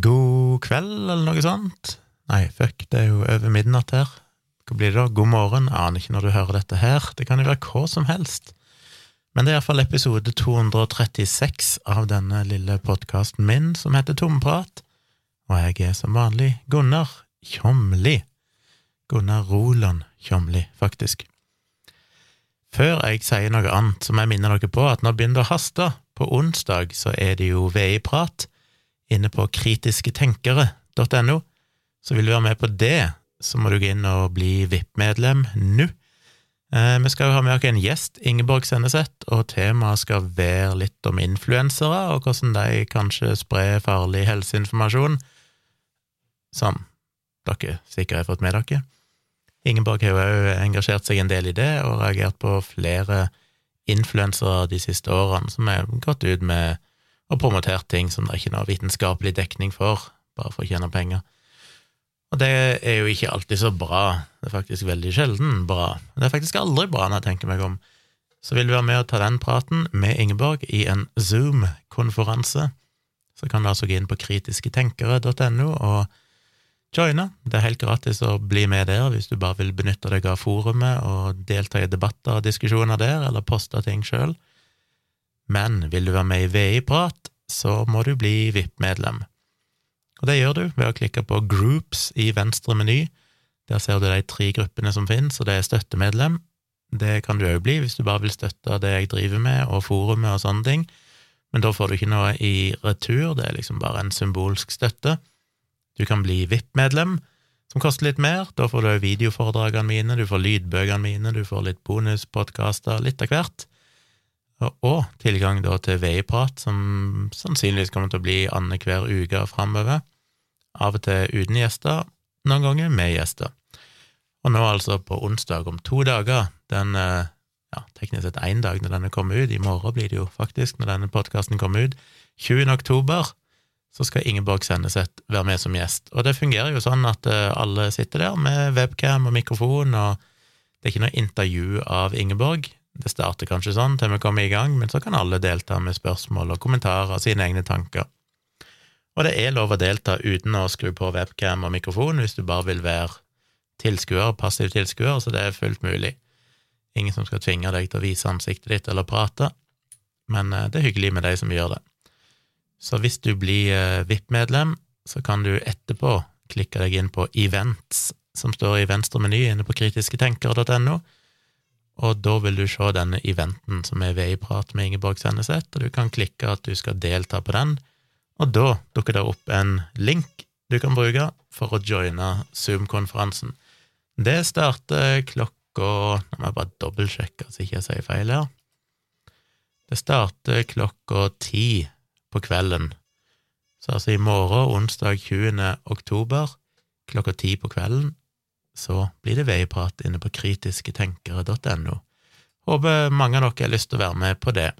God kveld, eller noe sånt. Nei, fuck, det er jo over midnatt her. Hva blir det da? God morgen? Aner ikke når du hører dette her. Det kan jo være hva som helst. Men det er iallfall episode 236 av denne lille podkasten min som heter Tomprat, og jeg er som vanlig Gunnar Tjomli. Gunnar Roland Tjomli, faktisk. Før jeg sier noe annet, så må jeg minne dere på at nå begynner det å haste. På onsdag så er det jo VI-prat inne på kritisketenkere.no. Så vil du være med på det, så må du gå inn og bli VIP-medlem nå. Eh, vi skal jo ha med oss en gjest, Ingeborg Senneset, og temaet skal være litt om influensere, og hvordan de kanskje sprer farlig helseinformasjon, som dere sikkert har fått med dere. Ingeborg har jo òg engasjert seg en del i det, og reagert på flere influensere de siste årene som har gått ut med og promotert ting som det er ikke noe vitenskapelig dekning for, bare for å tjene penger. Og det er jo ikke alltid så bra, det er faktisk veldig sjelden bra. Det er faktisk aldri bra, når jeg tenker meg om. Så vil du være med og ta den praten med Ingeborg i en Zoom-konferanse. Så kan du altså gå inn på kritisketenkere.no og joine. Det er helt gratis å bli med der hvis du bare vil benytte deg av forumet og delta i debatter og diskusjoner der, eller poste ting sjøl. Men vil du være med i VI-prat, så må du bli VIP-medlem. Og det gjør du ved å klikke på Groups i venstre meny. Der ser du de tre gruppene som finnes, og det er støttemedlem. Det kan du òg bli hvis du bare vil støtte det jeg driver med, og forumet og sånne ting. Men da får du ikke noe i retur, det er liksom bare en symbolsk støtte. Du kan bli VIP-medlem, som koster litt mer. Da får du òg videoforedragene mine, du får lydbøkene mine, du får litt bonuspodkaster, litt av hvert og tilgang da til VI-prat, som sannsynligvis kommer til å bli annenhver uke framover. Av og til uten gjester, noen ganger med gjester. Og nå altså på onsdag om to dager, den eh, ja, teknisk sett én dag når denne kommer ut, i morgen blir det jo faktisk når denne podkasten kommer ut, 20. oktober, så skal Ingeborg Senneset være med som gjest. Og det fungerer jo sånn at eh, alle sitter der med webcam og mikrofon, og det er ikke noe intervju av Ingeborg, det starter kanskje sånn til vi kommer i gang, men så kan alle delta med spørsmål og kommentarer og sine egne tanker. Og det er lov å delta uten å skru på webcam og mikrofon hvis du bare vil være tilskuer, passiv tilskuer, så det er fullt mulig. Ingen som skal tvinge deg til å vise ansiktet ditt eller prate, men eh, det er hyggelig med de som gjør det. Så hvis du blir eh, VIP-medlem, så kan du etterpå klikke deg inn på Events, som står i venstre meny inne på kritisketenkere.no, og da vil du se denne eventen som er ved i prat med Ingeborg Senneset, og du kan klikke at du skal delta på den, og da dukker det opp en link du kan bruke for å joine Zoom-konferansen. Det starter klokka Nå må jeg bare dobbeltsjekke så ikke jeg sier feil her. Det starter klokka ti på kvelden. Så altså i morgen, onsdag 20. oktober, klokka ti på kvelden, så blir det veiprat inne på kritisketenkere.no. Håper mange av dere har lyst til å være med på det.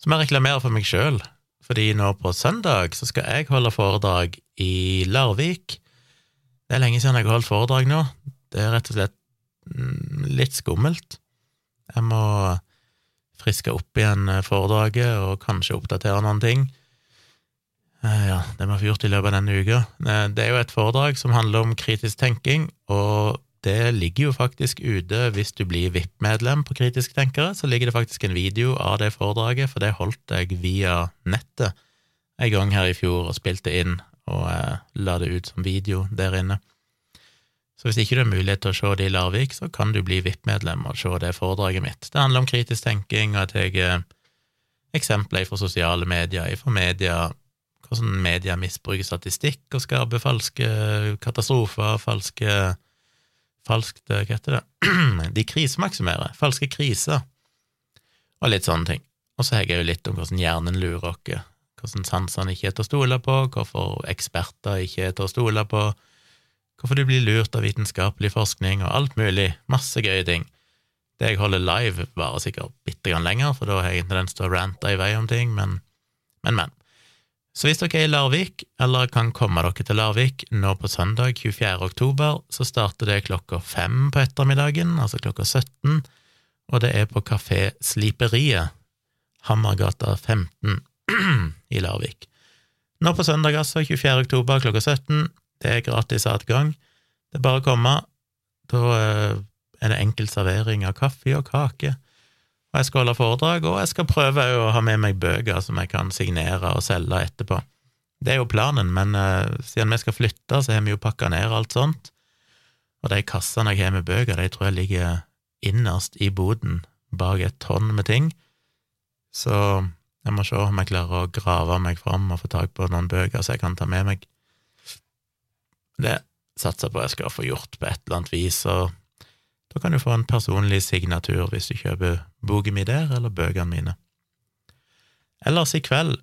Så må jeg reklamere for meg sjøl, fordi nå på søndag så skal jeg holde foredrag i Larvik. Det er lenge siden jeg har holdt foredrag nå. Det er rett og slett mm, litt skummelt. Jeg må friske opp igjen foredraget og kanskje oppdatere noen ting. Eh, ja, det vi har gjort i løpet av denne uka. Eh, det er jo et foredrag som handler om kritisk tenking, og det ligger jo faktisk ute hvis du blir VIP-medlem på Kritisk tenkere, så ligger det faktisk en video av det foredraget, for det holdt jeg via nettet en gang her i fjor og spilte inn og eh, la det ut som video der inne. Så hvis ikke du har mulighet til å se det i Larvik, så kan du bli VIP-medlem og se det foredraget mitt. Det handler om kritisk tenking, og at jeg eksempler fra sosiale medier, fra media, hvordan media misbruker statistikk og skaper falske katastrofer, falske Falskt Hva heter det? De krisemaksimerer. Falske kriser. Og litt sånne ting. Og så har jeg jo litt om hvordan hjernen lurer oss, hvordan sansene ikke er til å stole på, hvorfor eksperter ikke er til å stole på, hvorfor du blir lurt av vitenskapelig forskning og alt mulig, masse gøye ting. Det jeg holder live, varer sikkert bitte grann lenger, for da har jeg en tendens til å rante i vei om ting, men, men, men. Så hvis dere er i Larvik, eller kan komme dere til Larvik nå på søndag 24. oktober, så starter det klokka fem på ettermiddagen, altså klokka 17, og det er på Kafé Sliperiet, Hammergata 15 i Larvik. Nå på søndag, altså, 24. oktober klokka 17. Det er gratis adgang. Det er bare å komme. Da eh, er det enkel servering av kaffe og kake. Og jeg skal holde foredrag, og jeg skal prøve å ha med meg bøker som jeg kan signere og selge etterpå. Det er jo planen, men uh, siden vi skal flytte, så har vi jo pakka ned alt sånt. Og de kassene jeg har med bøker, de tror jeg ligger innerst i boden, bak et tonn med ting. Så jeg må se om jeg klarer å grave meg fram og få tak på noen bøker så jeg kan ta med meg. Det satser jeg på jeg skal få gjort på et eller annet vis, og da kan du få en personlig signatur hvis du kjøper boken min der, eller bøkene mine. Ellers i kveld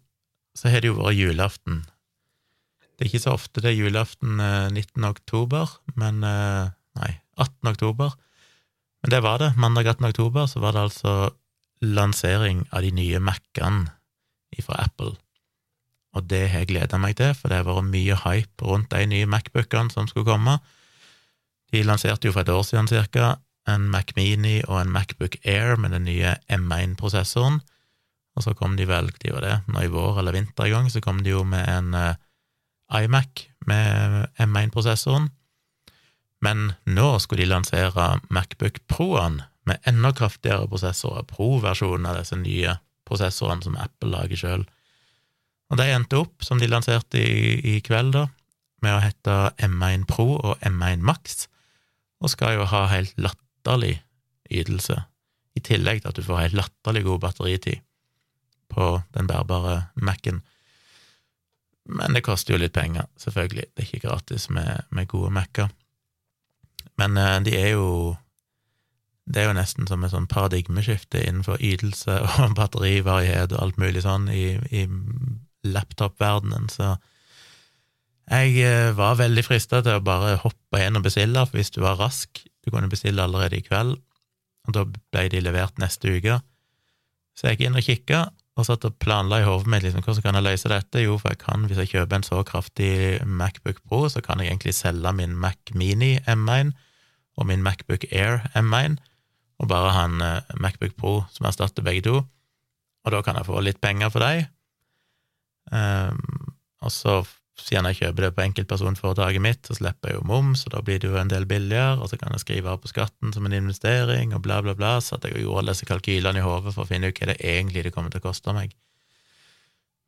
så har det jo vært julaften. Det er ikke så ofte det er julaften 19. Eh, oktober, men eh, Nei, 18. oktober. Men det var det. Mandag 18. oktober så var det altså lansering av de nye Mac-ene fra Apple. Og det har jeg gleda meg til, for det har vært mye hype rundt de nye Macbookene som skulle komme. De lanserte jo for et år siden cirka en Mac Mini og en Macbook Air med den nye M1-prosessoren. Og så kom de vel, de var det, nå i vår eller vinter en gang, så kom de jo med en uh, iMac med M1-prosessoren. Men nå skulle de lansere Macbook Pro-en med enda kraftigere prosessorer, Pro-versjonen av disse nye prosessorene som Apple lager sjøl. Og de endte opp, som de lanserte i, i kveld, da, med å hete M1 Pro og M1 Max, og skal jo ha helt latterlig ytelse, i tillegg til at du får helt latterlig god batteritid på den bærbare Mac-en. Men det koster jo litt penger, selvfølgelig. Det er ikke gratis med, med gode Mac-er. Men eh, de er jo Det er jo nesten som et sånn paradigmeskifte innenfor ytelse og batterivarighet og alt mulig sånn i, i laptop-verdenen, så jeg eh, var veldig frista til å bare hoppe inn og bestille, for hvis du var rask Du kunne bestille allerede i kveld, og da ble de levert neste uke. Så jeg gikk inn og kikka, og satt og planla i hodet mitt liksom, hvordan kan jeg løse dette. Jo, for jeg kan, hvis jeg kjøper en så kraftig Macbook Pro, så kan jeg egentlig selge min Mac Mini M1 og min Macbook Air M1, og bare ha en uh, Macbook Pro som erstatter begge to. Og da kan jeg få litt penger for dem. Um, og så siden jeg kjøper det på enkeltpersonforetaket mitt, så slipper jeg jo moms, og da blir det jo en del billigere, og så kan jeg skrive av på skatten som en investering, og bla, bla, bla, så at jeg gjorde alle disse kalkylene i hodet for å finne ut hva det egentlig det kommer til å koste meg.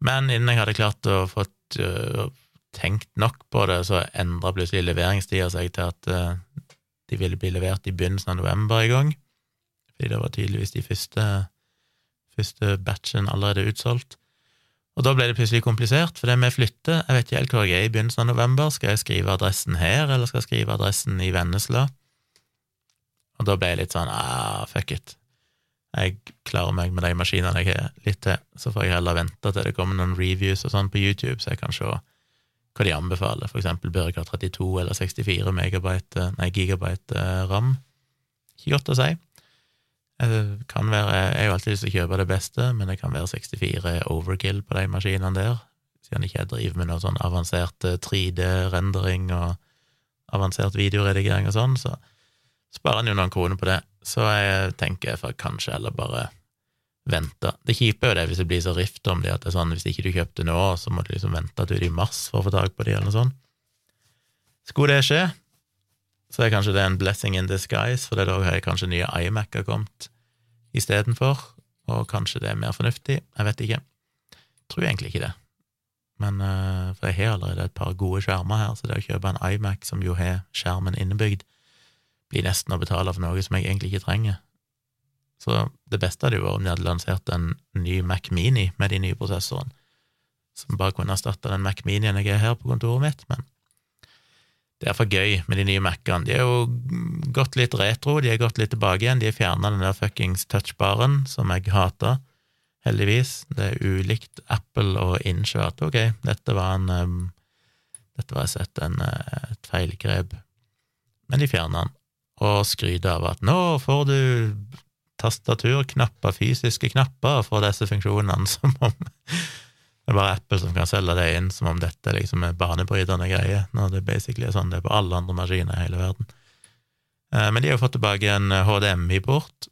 Men innen jeg hadde klart å få uh, tenkt nok på det, så endra plutselig leveringstida seg til at uh, de ville bli levert i begynnelsen av november i gang, fordi det var tydeligvis de første, første batchen allerede utsolgt. Og da ble det plutselig komplisert, for det med flytte jeg vet ikke helt hvor jeg er i begynnelsen av november, skal jeg skrive adressen her, eller skal jeg skrive adressen i Vennesla? Og da ble jeg litt sånn ah, fuck it, jeg klarer meg med de maskinene jeg har, litt til, så får jeg heller vente til det kommer noen reviews og sånn på YouTube, så jeg kan se hva de anbefaler, for eksempel bør jeg ha 32 eller 64 megabyte, nei, gigabyte eh, ram? Ikke godt å si. Kan være, Jeg har alltid lyst til å kjøpe det beste, men det kan være 64 overkill på de maskinene der, siden ikke jeg driver med noe sånn avansert 3D-rendering og avansert videoredigering og sånn, så sparer en jo noen kroner på det. Så jeg tenker for kanskje heller bare vente. Det kjipe er jo det hvis det blir så rift om det, at det er sånn hvis ikke du kjøpte nå, så må du liksom vente til i mars for å få tak på de, eller noe sånt. Skulle det skje, så er kanskje det en blessing in disguise, for da har kanskje nye iMac-er kommet istedenfor, og kanskje det er mer fornuftig, jeg vet ikke. Jeg tror egentlig ikke det. Men uh, For jeg har allerede et par gode skjermer her, så det å kjøpe en iMac som jo har skjermen innebygd, blir nesten å betale for noe som jeg egentlig ikke trenger. Så det beste hadde jo vært om de hadde lansert en ny Mac Mini med de nye prosessorene, som bare kunne erstatta den Mac Minien jeg er her på kontoret mitt, men det er for gøy med de nye Mac-ene. De er jo gått litt retro, de er gått litt tilbake igjen. De har fjerna den der fuckings touchbaren som jeg hater, heldigvis. Det er ulikt Apple og innse ok, dette var en um, Dette var sett en, uh, et feilgrep. Men de fjerner den, og skryter av at nå får du tastaturknapper, fysiske knapper, for disse funksjonene, som om det er bare Apple som kan selge det inn som om dette liksom er banebrytende greier, når det basically er sånn det er på alle andre maskiner i hele verden. Eh, men de har jo fått tilbake en HDMI-port.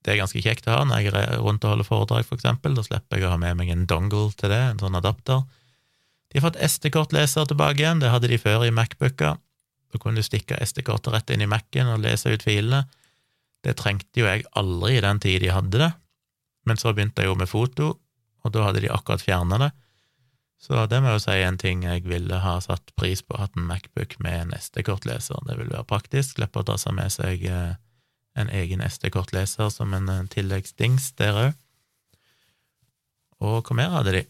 Det er ganske kjekt å ha når jeg er rundt og holder foredrag, for eksempel. Da slipper jeg å ha med meg en dongle til det, en sånn adapter. De har fått SD-kortleser tilbake igjen, det hadde de før i Macbooker. Da kunne du stikke SD-kortet rett inn i Mac-en og lese ut filene. Det trengte jo jeg aldri i den tid de hadde det, men så begynte jeg jo med foto, og da hadde de akkurat fjerna det. Så det må jo si en ting jeg ville ha satt pris på, hatt en Macbook med en SD-kortleser. Det ville være praktisk, slippe å ta seg med seg eh, en egen SD-kortleser som en eh, tilleggsdings der òg. Og hva mer hadde de?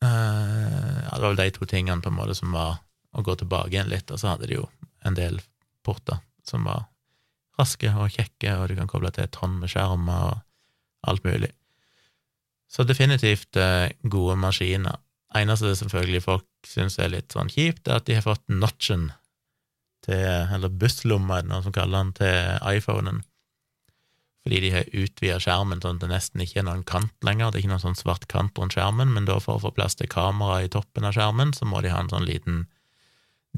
Uh, ja, det var vel de to tingene på en måte som var å gå tilbake igjen litt, og så hadde de jo en del porter som var raske og kjekke, og du kan koble til et tonn med skjermer og alt mulig. Så definitivt uh, gode maskiner. Eneste selvfølgelig folk syns er litt sånn kjipt, er at de har fått notchen til, eller busslomma, er det noen som kaller den, til iPhonen. Fordi de har utvida skjermen sånn at det nesten ikke er noen kant lenger. Det er ikke noen sånn svart kant rundt skjermen, men da for å få plass til kamera i toppen av skjermen, så må de ha en sånn liten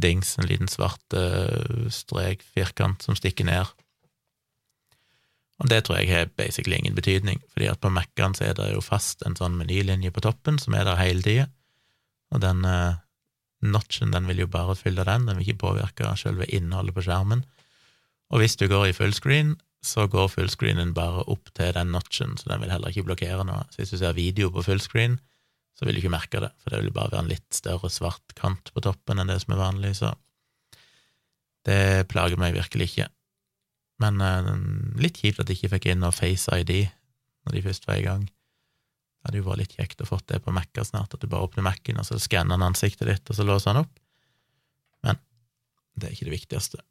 dings, en liten svart uh, strek, firkant, som stikker ned. Og det tror jeg har basically ingen betydning, fordi at på Mac-ene så er det jo fast en sånn menylinje på toppen som er der hele tida, og den uh, notchen den vil jo bare fylle den, den vil ikke påvirke selve innholdet på skjermen. Og hvis du går i fullscreen, så går fullscreenen bare opp til den notchen, så den vil heller ikke blokkere noe. Så hvis du ser video på fullscreen, så vil du ikke merke det, for det vil bare være en litt større svart kant på toppen enn det som er vanlig, så det plager meg virkelig ikke. Men uh, litt kjipt at jeg ikke fikk inn noe Face ID når de først var i gang. Det hadde jo vært litt kjekt å få det på Mac-er snart, at du bare åpner Mac-en, og så skanner han ansiktet ditt, og så låser han opp. Men det er ikke det viktigste.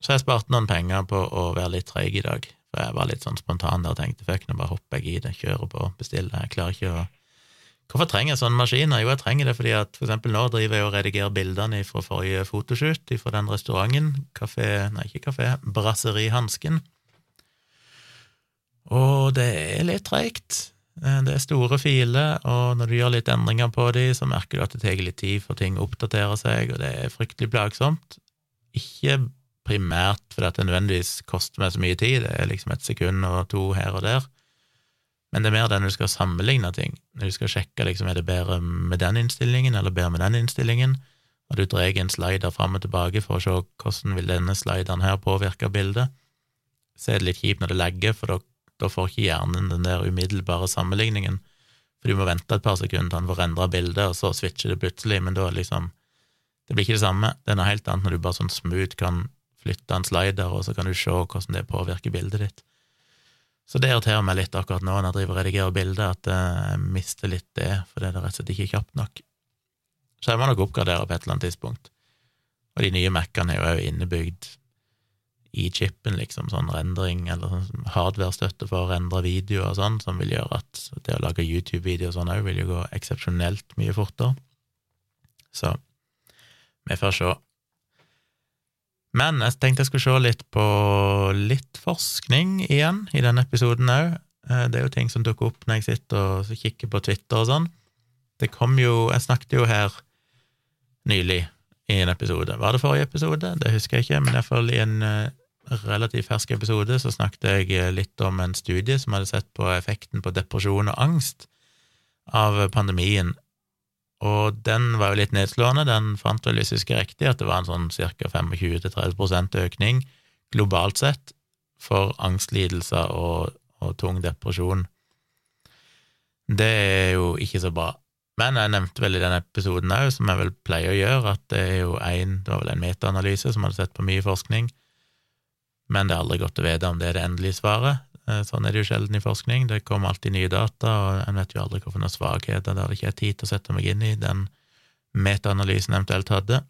Så jeg sparte noen penger på å være litt treig i dag, for jeg var litt sånn spontan der og tenkte fuck, nå bare hopper jeg i det, kjører på, bestiller, jeg klarer ikke å Hvorfor trenger jeg sånne maskiner? Jo, jeg trenger det fordi at for eksempel nå driver jeg og redigerer bildene fra forrige fotoshoot fra den restauranten, kafé, nei, ikke kafé, Brasserihansken. Og det er litt treigt. Eh, det er store filer, og når du gjør litt endringer på de, så merker du at det tar litt tid for ting å oppdatere seg, og det er fryktelig plagsomt. Ikke primært fordi at det nødvendigvis koster meg så mye tid, det er liksom et sekund og to her og der, men det er mer det når du skal sammenligne ting, når du skal sjekke liksom er det bedre med den innstillingen eller bedre med den innstillingen, og du drar en slider fram og tilbake for å se hvordan vil denne slideren her påvirke bildet, så er det litt kjipt når det legger, for da da får ikke hjernen den der umiddelbare sammenligningen, for du må vente et par sekunder til han får endra bildet, og så switcher det plutselig, men da liksom Det blir ikke det samme. Det er noe helt annet når du bare sånn smooth kan flytte en slider, og så kan du se hvordan det påvirker bildet ditt. Så det irriterer meg litt akkurat nå når jeg driver og redigerer bilder, at jeg mister litt det, for det er rett og slett ikke kjapt nok. Så jeg må nok oppgradere på et eller annet tidspunkt. Og de nye Mac-ene er jo innebygd i chipen, liksom, sånn rendring eller sånn hardware-støtte for å rendre videoer og sånn, som vil gjøre at det å lage YouTube-videoer sånn òg vil jo gå eksepsjonelt mye fortere. Så vi får se. Men jeg tenkte jeg skulle se litt på litt forskning igjen i denne episoden òg. Eh, det er jo ting som dukker opp når jeg sitter og kikker på Twitter og sånn. Det kom jo Jeg snakket jo her nylig i en episode. Var det forrige episode? Det husker jeg ikke, men iallfall i en eh, relativt fersk episode så snakket jeg eh, litt om en studie som hadde sett på effekten på depresjon og angst av pandemien, og den var jo litt nedslående. Den fant vel, hvis jeg husker riktig, at det var en sånn ca. 25-30% økning globalt sett for angstlidelser og, og tung depresjon. Det er jo ikke så bra. Men jeg nevnte vel i den episoden òg, som jeg vel pleier å gjøre, at det er jo en, det var vel en metaanalyse som hadde sett på mye forskning, men det er aldri godt å vite om det er det endelige svaret. Eh, sånn er det jo sjelden i forskning. Det kommer alltid nye data, og en vet jo aldri hvorfor noen svakheter det hadde ikke jeg tid til å sette meg inn i den metaanalysen eventuelt hadde.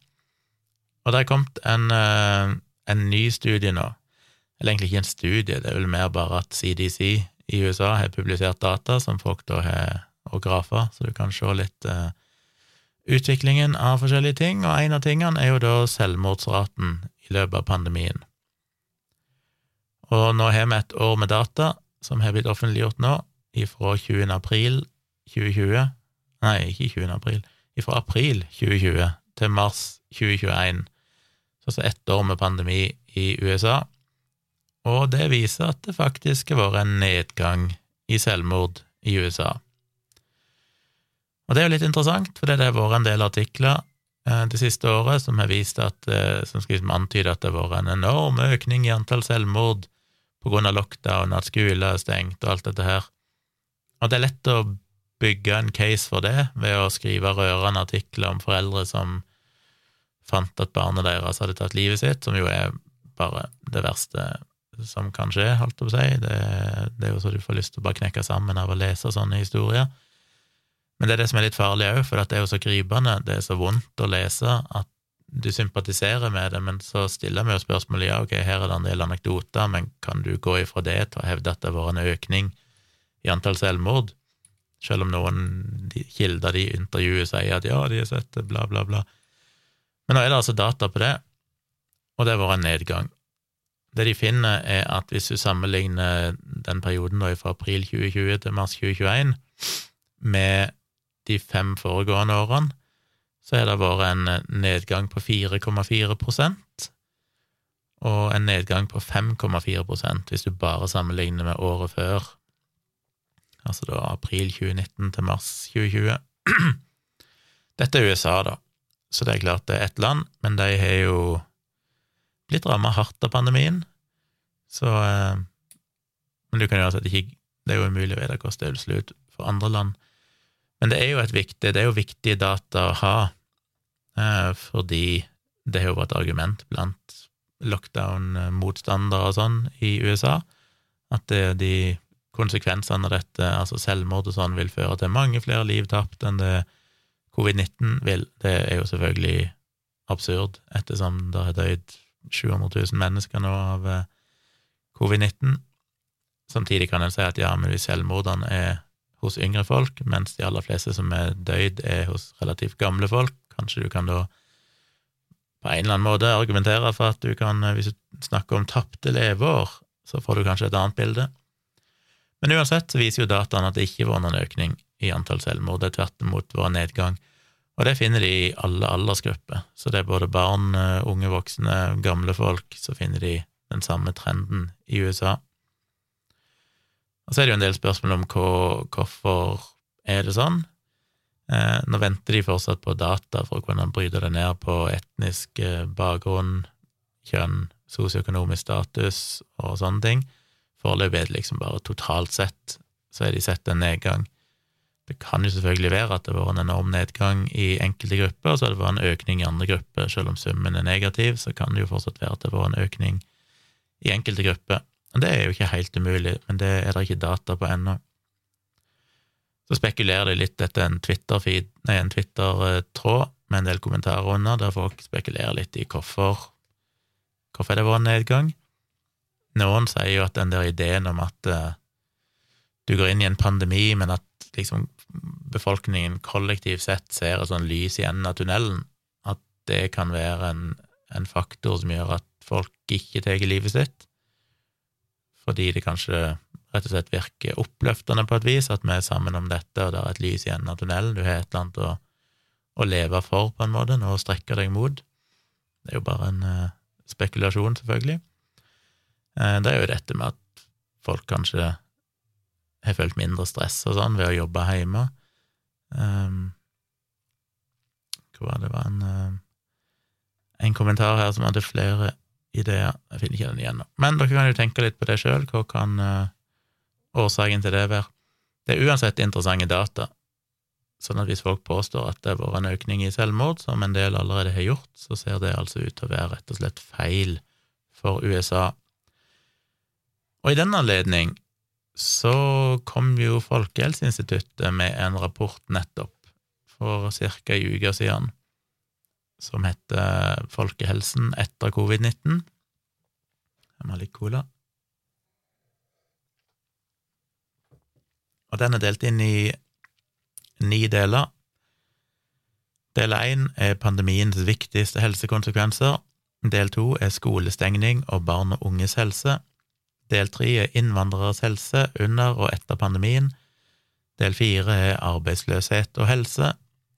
Og det er kommet en, eh, en ny studie nå, eller egentlig ikke en studie, det er vel mer bare at CDC i USA har publisert data som folk da har, og grafer, så du kan se litt uh, utviklingen av forskjellige ting, og en av tingene er jo da selvmordsraten i løpet av pandemien. Og nå har vi et år med data som har blitt offentliggjort nå, ifra 20. april 2020 Nei, ikke 20. april, Ifra april 2020 til mars 2021, så altså ett år med pandemi i USA, og det viser at det faktisk har vært en nedgang i selvmord i USA. Og det er jo litt interessant, for det har vært en del artikler eh, det siste året som har vist at, eh, som skal antyde at det har vært en enorm økning i antall selvmord på grunn av lockdown, at skoler er stengt og alt dette her. Og det er lett å bygge en case for det ved å skrive rørende artikler om foreldre som fant at barnet deres hadde tatt livet sitt, som jo er bare det verste som kan skje, holdt jeg på å si. Det, det, er jo så du får lyst til å bare knekke sammen av å lese sånne historier. Men det er det som er litt farlig òg, for det er jo så gripende, det er så vondt å lese at du sympatiserer med det, men så stiller vi jo spørsmålet ja, ok, her er det en del anekdoter, men kan du gå ifra det til å hevde at det har vært en økning i antall selvmord? selv om noen de, kilder de intervjuer sier at ja, de har sett det, bla, bla, bla. Men nå er det altså data på det, og det har vært en nedgang. Det de finner, er at hvis du sammenligner den perioden da fra april 2020 til mars 2021 med de fem foregående årene, så har det vært en nedgang på 4,4% og en nedgang på 5,4% hvis du bare sammenligner med året før, altså da april 2019 til mars 2020. Dette er USA, da, så det er klart det er ett land, men de har jo blitt rammet hardt av pandemien, så eh, Men du kan jo altså ikke Det er jo umulig å vite hvordan det vil slå for andre land. Men det er jo viktig, det er jo viktige data å ha, eh, fordi det har jo vært et argument blant lockdown-motstandere og sånn i USA, at de konsekvensene av dette, altså selvmord og sånn, vil føre til mange flere liv tapt enn det covid-19 vil. Det er jo selvfølgelig absurd, ettersom det har dødd 700 000 mennesker nå av eh, covid-19. Samtidig kan en si at ja, men hvis selvmordene er hos yngre folk, mens de aller fleste som er døyd, er hos relativt gamle folk, kanskje du kan da på en eller annen måte argumentere for at du kan, eh, hvis du snakker om tapte leveår, så får du kanskje et annet bilde. Men uansett så viser jo dataene at det ikke var noen økning i antall selvmord, det er tvert imot vært nedgang. Og det finner de i alle aldersgrupper, så det er både barn, eh, unge voksne, gamle folk, så finner de den samme trenden i USA. Og så er det jo en del spørsmål om hvorfor er det sånn. Eh, nå venter de fortsatt på data for å kunne bryte det ned på etnisk eh, bakgrunn, kjønn, sosioøkonomisk status og sånne ting. Foreløpig er det liksom bare totalt sett så har de sett en nedgang. Det kan jo selvfølgelig være at det har vært en enorm nedgang i enkelte grupper, og så har det vært en økning i andre grupper. Selv om summen er negativ, så kan det jo fortsatt være at det har vært en økning i enkelte grupper. Det er jo ikke helt umulig, men det er det ikke data på ennå. Så spekulerer de litt etter en Twitter-tråd Twitter-tråd med en del kommentarer under, der folk spekulerer litt i hvorfor hvorfor det har vært en nedgang. Noen sier jo at den der ideen om at uh, du går inn i en pandemi, men at liksom befolkningen kollektivt sett ser et sånn lys i enden av tunnelen, at det kan være en, en faktor som gjør at folk ikke tar livet sitt, fordi det kanskje rett og slett virker oppløftende på et vis, at vi er sammen om dette, og det er et lys i enden av tunnelen, du har et eller annet å, å leve for, på en måte, noe å strekke deg mot. Det er jo bare en uh, spekulasjon, selvfølgelig. Uh, det er jo dette med at folk kanskje har følt mindre stress og sånn ved å jobbe hjemme. Um, hva var det? var en, uh, en kommentar her som hadde flere ideer. Jeg finner ikke den igjen nå. Men dere kan jo tenke litt på det sjøl. Hva kan uh, årsaken til det være? Det er uansett interessante data. Sånn at hvis folk påstår at det har vært en økning i selvmord, som en del allerede har gjort, så ser det altså ut til å være rett og slett feil for USA. Og i den anledning så kom jo Folkehelseinstituttet med en rapport nettopp, for ca. ei uke siden, som heter Folkehelsen etter covid-19. Jeg må ha litt cola. Og den er delt inn i ni deler. Del én er pandemiens viktigste helsekonsekvenser. Del to er skolestengning og barn og unges helse. Del tre er innvandreres helse under og etter pandemien. Del fire er arbeidsløshet og helse.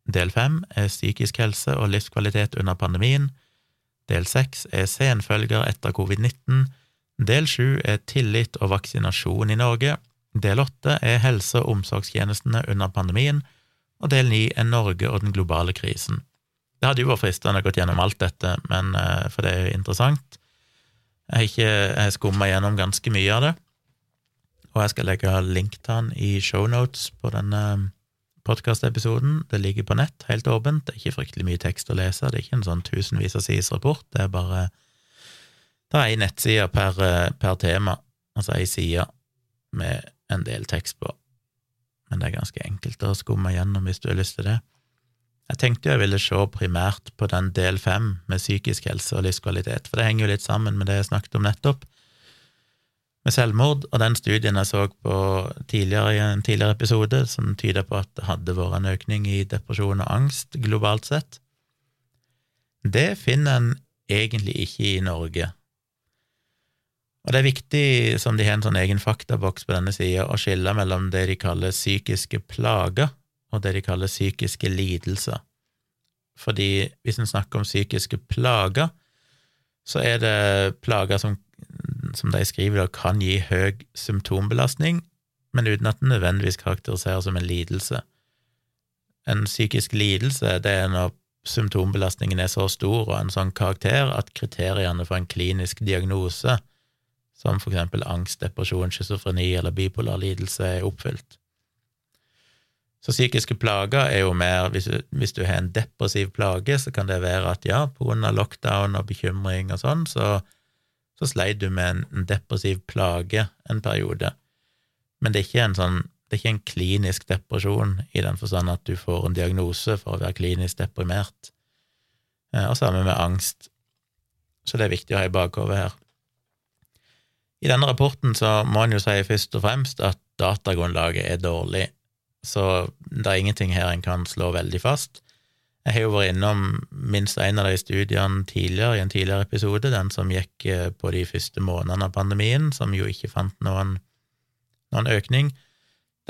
Del fem er psykisk helse og livskvalitet under pandemien. Del seks er senfølger etter covid-19. Del sju er tillit og vaksinasjon i Norge. Del åtte er helse- og omsorgstjenestene under pandemien. og del ni er Norge og den globale krisen. Det hadde jo vært fristende å gå gjennom alt dette, men, eh, for det er jo interessant. Jeg har ikke skumma gjennom ganske mye av det, og jeg skal legge link til den i shownotes på denne podkastepisoden. Det ligger på nett, helt åpent. Det er ikke fryktelig mye tekst å lese, det er ikke en sånn tusenvis av siders rapport, det er bare Det er ei nettside per, per tema, altså ei side med en del tekst på, men det er ganske enkelt å skumme gjennom hvis du har lyst til det. Jeg tenkte jeg ville se primært på den del fem med psykisk helse og livskvalitet, for det henger jo litt sammen med det jeg snakket om nettopp, med selvmord, og den studien jeg så på tidligere i en tidligere episode, som tyder på at det hadde vært en økning i depresjon og angst globalt sett, det finner en egentlig ikke i Norge. Og det er viktig, som de har en sånn egen faktaboks på denne sida, å skille mellom det de kaller psykiske plager, og det de kaller psykiske lidelser. Fordi hvis en snakker om psykiske plager, så er det plager som, som de skriver, kan gi høy symptombelastning, men uten at den nødvendigvis karakteriseres som en lidelse. En psykisk lidelse det er når symptombelastningen er så stor og en sånn karakter at kriteriene for en klinisk diagnose som for eksempel angst, depresjon, schizofreni eller bipolar lidelse, er oppfylt. Så psykiske plager er jo mer hvis du, hvis du, har en depressiv plage, så kan det være at ja, på grunn av lockdown og bekymring og sånn, så, så sleit du med en, en, depressiv plage en periode. Men det er ikke en sånn det er ikke en klinisk depresjon i den forstand at du får en diagnose for å være klinisk deprimert, eh, og sammen med angst. Så det er viktig å ha i bakhodet her. I denne rapporten så må en jo si først og fremst at datagrunnlaget er dårlig, så det er ingenting her en kan slå veldig fast. Jeg har jo vært innom minst en av de studiene tidligere, i en tidligere episode, den som gikk eh, på de første månedene av pandemien, som jo ikke fant noen, noen økning.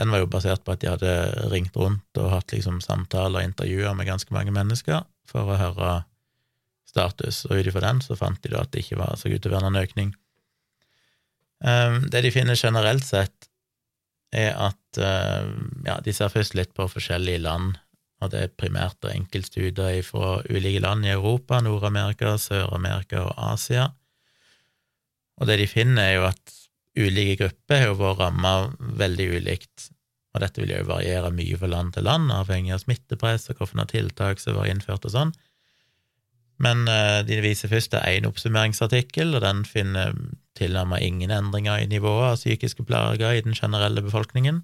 Den var jo basert på at de hadde ringt rundt og hatt liksom samtaler og intervjuer med ganske mange mennesker for å høre status, og ut ifra den så fant de da at det ikke var så ut til å være noen økning. Ehm, det de finner generelt sett, er at ehm, ja, de ser først litt på forskjellige land, og det er primært enkeltstudier fra ulike land i Europa, Nord-Amerika, Sør-Amerika og Asia. Og det de finner, er jo at ulike grupper har vært ramma veldig ulikt, og dette vil jo variere mye fra land til land, avhengig av smittepress og hvilke tiltak som var innført og sånn. Men uh, de viser først til én oppsummeringsartikkel, og den finner tilnærmet ingen endringer i nivået av psykiske plager i den generelle befolkningen,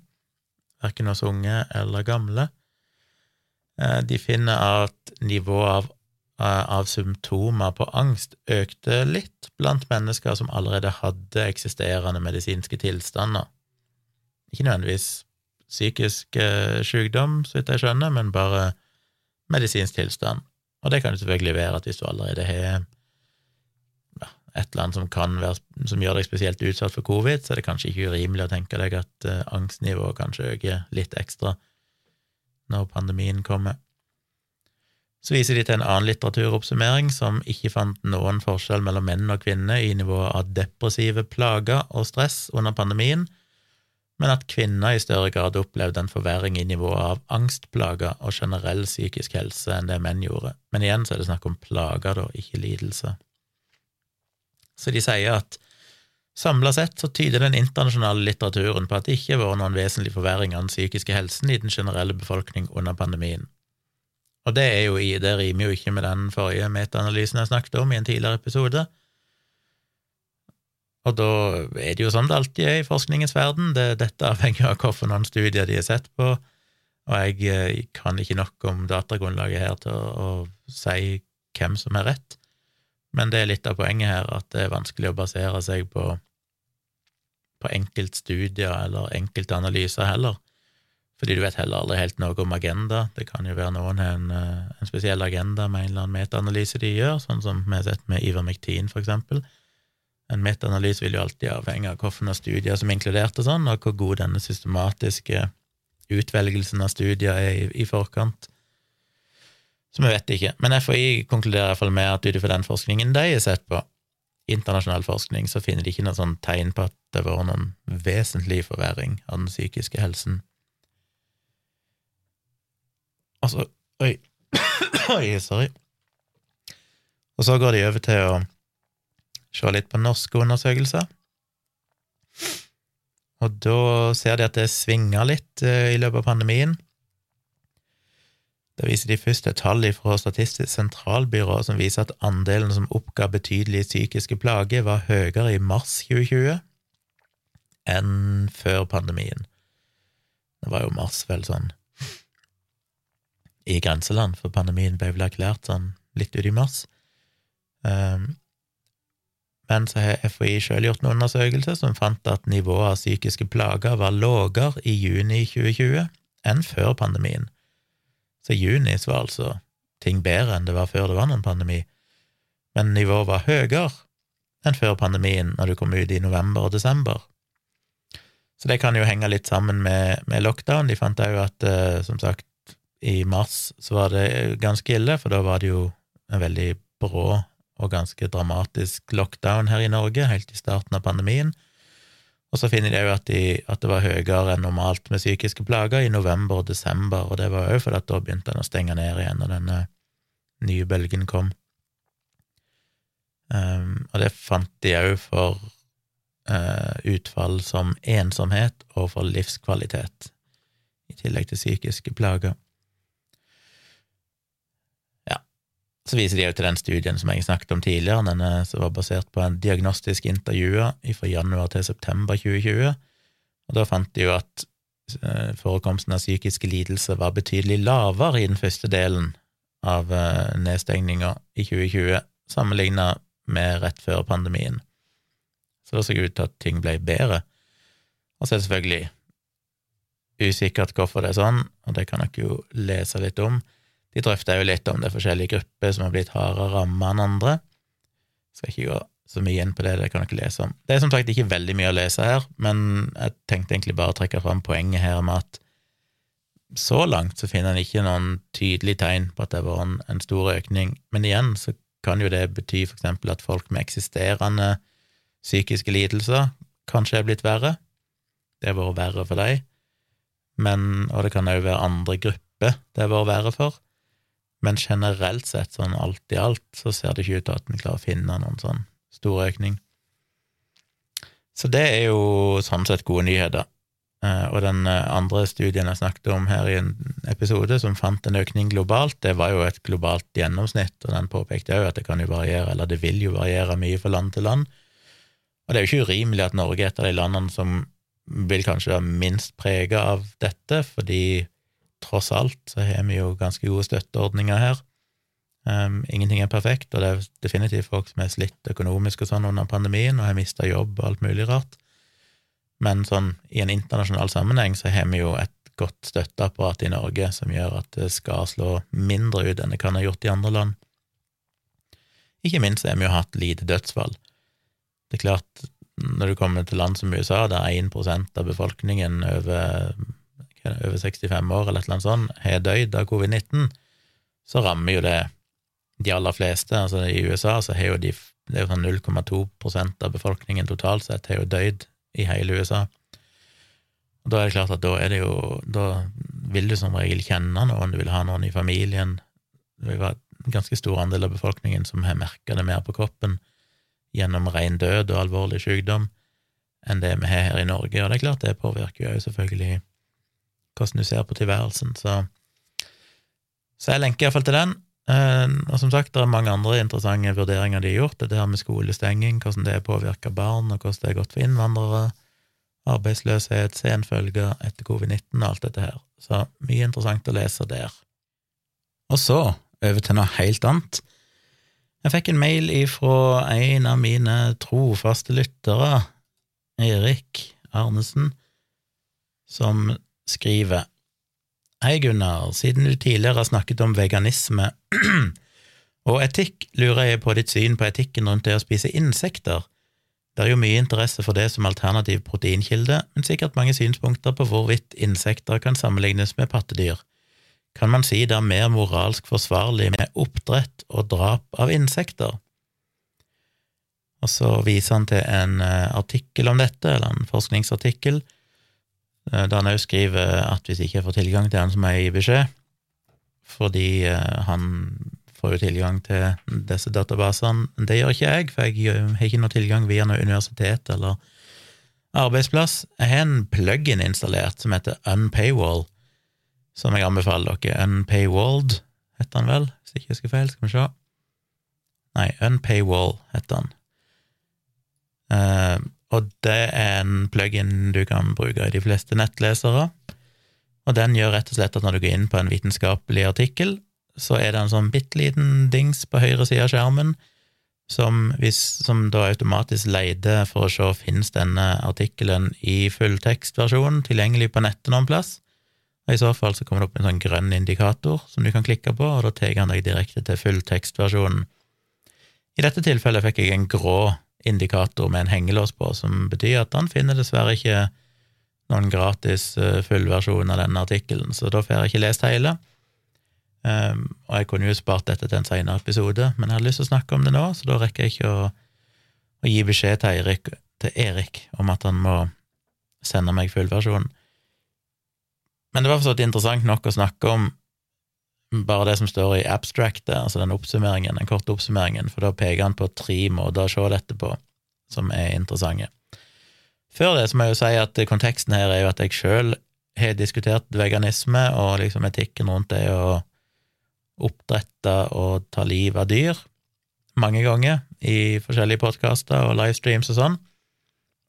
verken hos unge eller gamle. Eh, de finner at nivået av, eh, av symptomer på angst økte litt blant mennesker som allerede hadde eksisterende medisinske tilstander. Ikke nødvendigvis psykisk eh, sykdom, så vidt jeg skjønner, men bare medisinsk tilstand. Og det kan jo selvfølgelig være at hvis du allerede har et eller annet som, kan være, som gjør deg spesielt utsatt for covid, så er det kanskje ikke urimelig å tenke deg at uh, angstnivået kanskje øker litt ekstra når pandemien kommer. Så viser de til en annen litteraturoppsummering som ikke fant noen forskjell mellom menn og kvinner i nivået av depressive plager og stress under pandemien, men at kvinner i større grad opplevde en forverring i nivået av angstplager og generell psykisk helse enn det menn gjorde. Men igjen så er det snakk om plager, da, ikke lidelse. Så de sier at samla sett så tyder den internasjonale litteraturen på at det ikke har vært noen vesentlig forverring av den psykiske helsen i den generelle befolkning under pandemien. Og det, er jo det rimer jo ikke med den forrige metaanalysen jeg snakket om i en tidligere episode. Og da er det jo sånn det alltid er i forskningens verden, det, dette avhenger av hvilke studier de har sett på, og jeg, jeg eh, kan ikke nok om datagrunnlaget her til å, å si hvem som er rett. Men det er litt av poenget her, at det er vanskelig å basere seg på, på enkeltstudier eller enkeltanalyser heller, fordi du vet heller aldri helt noe om agenda. Det kan jo være noen har en, eh, en, spesiell agenda med en eller annen metaanalyse de gjør, sånn som vi har sett med Ivermectin, for eksempel. En metaanalyse vil jo alltid avhenge av hvilke studier som er inkludert, og sånn, og hvor god denne systematiske utvelgelsen av studier er i, i forkant. Så vi vet ikke. Men FHI konkluderer iallfall med at ut ifra den forskningen de har sett på, internasjonal forskning, så finner de ikke noe sånn tegn på at det har vært noen vesentlig forverring av den psykiske helsen. Altså Oi. oi, sorry. Og så går de over til å se litt på norske undersøkelser. Og da ser de at det svinger litt eh, i løpet av pandemien. Da viser de først et tall fra Statistisk sentralbyrå som viser at andelen som oppga betydelige psykiske plager, var høyere i mars 2020 enn før pandemien. Det var jo mars vel sånn i grenseland, for pandemien ble vel erklært sånn litt ut i mars. Um, men så har FHI sjøl gjort en undersøkelse som fant at nivået av psykiske plager var lavere i juni 2020 enn før pandemien. Så i juni så var altså ting bedre enn det var før det var noen pandemi, men nivået var høyere enn før pandemien når du kom ut i november og desember. Så det kan jo henge litt sammen med, med lockdown. De fant òg at, eh, som sagt, i mars så var det ganske ille, for da var det jo en veldig brå og ganske dramatisk lockdown her i Norge, helt i starten av pandemien. Og så finner de òg at, at, det var høyere enn normalt med psykiske plager i november og desember, og det var òg fordi at da begynte en å stenge ned igjen når denne nye bølgen kom. Um, og det fant de òg for uh, utfall som ensomhet og for livskvalitet, i tillegg til psykiske plager. Så viser de jo til den studien som jeg snakket om tidligere, denne som var basert på en diagnostisk intervju fra januar til september 2020, og da fant de jo at eh, forekomsten av psykiske lidelser var betydelig lavere i den første delen av eh, nedstengninga i 2020, sammenligna med rett før pandemien. Så det så ut til at ting ble bedre. Og så er det selvfølgelig usikkert hvorfor det er sånn, og det kan dere jo lese litt om. De drøfta jo litt om det er forskjellige grupper som har blitt hardere ramma enn andre. Skal ikke gå så mye inn på det, det kan dere lese om. Det er som sagt ikke veldig mye å lese her, men jeg tenkte egentlig bare å trekke fram poenget her med at så langt så finner en ikke noen tydelige tegn på at det har vært en, stor økning, men igjen så kan jo det bety for eksempel at folk med eksisterende psykiske lidelser kanskje er blitt verre. Det har vært verre for dem, men, og det kan òg være andre grupper det har vært verre for men generelt sett, sånn alt i alt, så ser det ikke ut til at en klarer å finne noen sånn stor økning. Så det er jo sånn sett gode nyheter. Eh, og den eh, andre studien jeg snakket om her i en episode, som fant en økning globalt, det var jo et globalt gjennomsnitt, og den påpekte òg at det kan jo variere, eller det vil jo variere mye fra land til land. Og det er jo ikke urimelig at Norge er et av de landene som vil kanskje være minst prega av dette, fordi tross alt så har vi jo ganske gode støtteordninger her. Um, ingenting er perfekt, og det er definitivt folk som er slitt økonomisk og sånn under pandemien og har mista jobb og alt mulig rart. Men sånn i en internasjonal sammenheng så har vi jo et godt støtteapparat i Norge som gjør at det skal slå mindre ut enn det kan ha gjort i andre land. Ikke minst har vi jo hatt lite dødsfall. Det er klart, når du kommer til land som USA, der 1% av befolkningen over over 65 år eller et eller annet sånt, har dødd av covid-19, så rammer jo det de aller fleste. Altså I USA så har jo de det er jo sånn 0,2% av befolkningen totalt sett har jo dødd i hele USA. Og Da er det klart at da er det jo Da vil du som regel kjenne noen, du vil ha noen i familien. Det vil være en ganske stor andel av befolkningen som har merka det mer på kroppen gjennom ren død og alvorlig sykdom enn det vi har her i Norge. Og det er klart det påvirker jo selvfølgelig hvordan du ser på tilværelsen. Så, så jeg lenker iallfall til den. Eh, og som sagt, det er mange andre interessante vurderinger de har gjort. Det her med skolestenging, hvordan det påvirker barn, og hvordan det er godt for innvandrere. Arbeidsløshet, senfølger etter covid-19 og alt dette her. Så mye interessant å lese der. Og så over til noe helt annet. Jeg fikk en mail ifra en av mine trofaste lyttere, Erik Arnesen, som skriver Hei, Gunnar, siden du tidligere har snakket om veganisme og etikk, lurer jeg på ditt syn på etikken rundt det å spise insekter. Det er jo mye interesse for det som alternativ proteinkilde, men sikkert mange synspunkter på hvorvidt insekter kan sammenlignes med pattedyr. Kan man si det er mer moralsk forsvarlig med oppdrett og drap av insekter? Og så viser han til en eh, artikkel om dette, eller en forskningsartikkel, der han òg skriver at hvis ikke jeg får tilgang til han, så må jeg gi beskjed. fordi eh, han får jo tilgang til disse databasene. Det gjør ikke jeg, for jeg har ikke noe tilgang via noe universitet eller arbeidsplass. Jeg har en plug-in installert som heter Unpaywall, som jeg anbefaler dere. Unpaywalled heter han vel, hvis jeg ikke husker feil. Skal vi se. Nei, Unpaywall heter han. Uh, og det er en plug-in du kan bruke i de fleste nettlesere. Og den gjør rett og slett at når du går inn på en vitenskapelig artikkel, så er det en sånn bitte liten dings på høyre side av skjermen som, hvis, som da automatisk leter for å se finnes denne artikkelen i fulltekstversjon tilgjengelig på nettet noen plass. Og I så fall så kommer det opp en sånn grønn indikator som du kan klikke på, og da tar han deg direkte til fulltekstversjonen. I dette tilfellet fikk jeg en grå indikator med en hengelås på, som betyr at han finner dessverre ikke noen gratis eh, fullversjon av denne artikkelen, så da får jeg ikke lest hele. Um, og jeg kunne jo spart dette til en senere episode, men jeg hadde lyst til å snakke om det nå, så da rekker jeg ikke å, å gi beskjed til Erik, til Erik, om at han må sende meg fullversjonen. Men det var for så vidt interessant nok å snakke om bare det som står i abstractet, altså den oppsummeringen, den korte oppsummeringen, for da peker han på tre måter å se dette på som er interessante. Før det så må jeg jo si at konteksten her er jo at jeg sjøl har diskutert veganisme og liksom etikken rundt det å oppdrette og ta liv av dyr mange ganger i forskjellige podkaster og livestreams og sånn.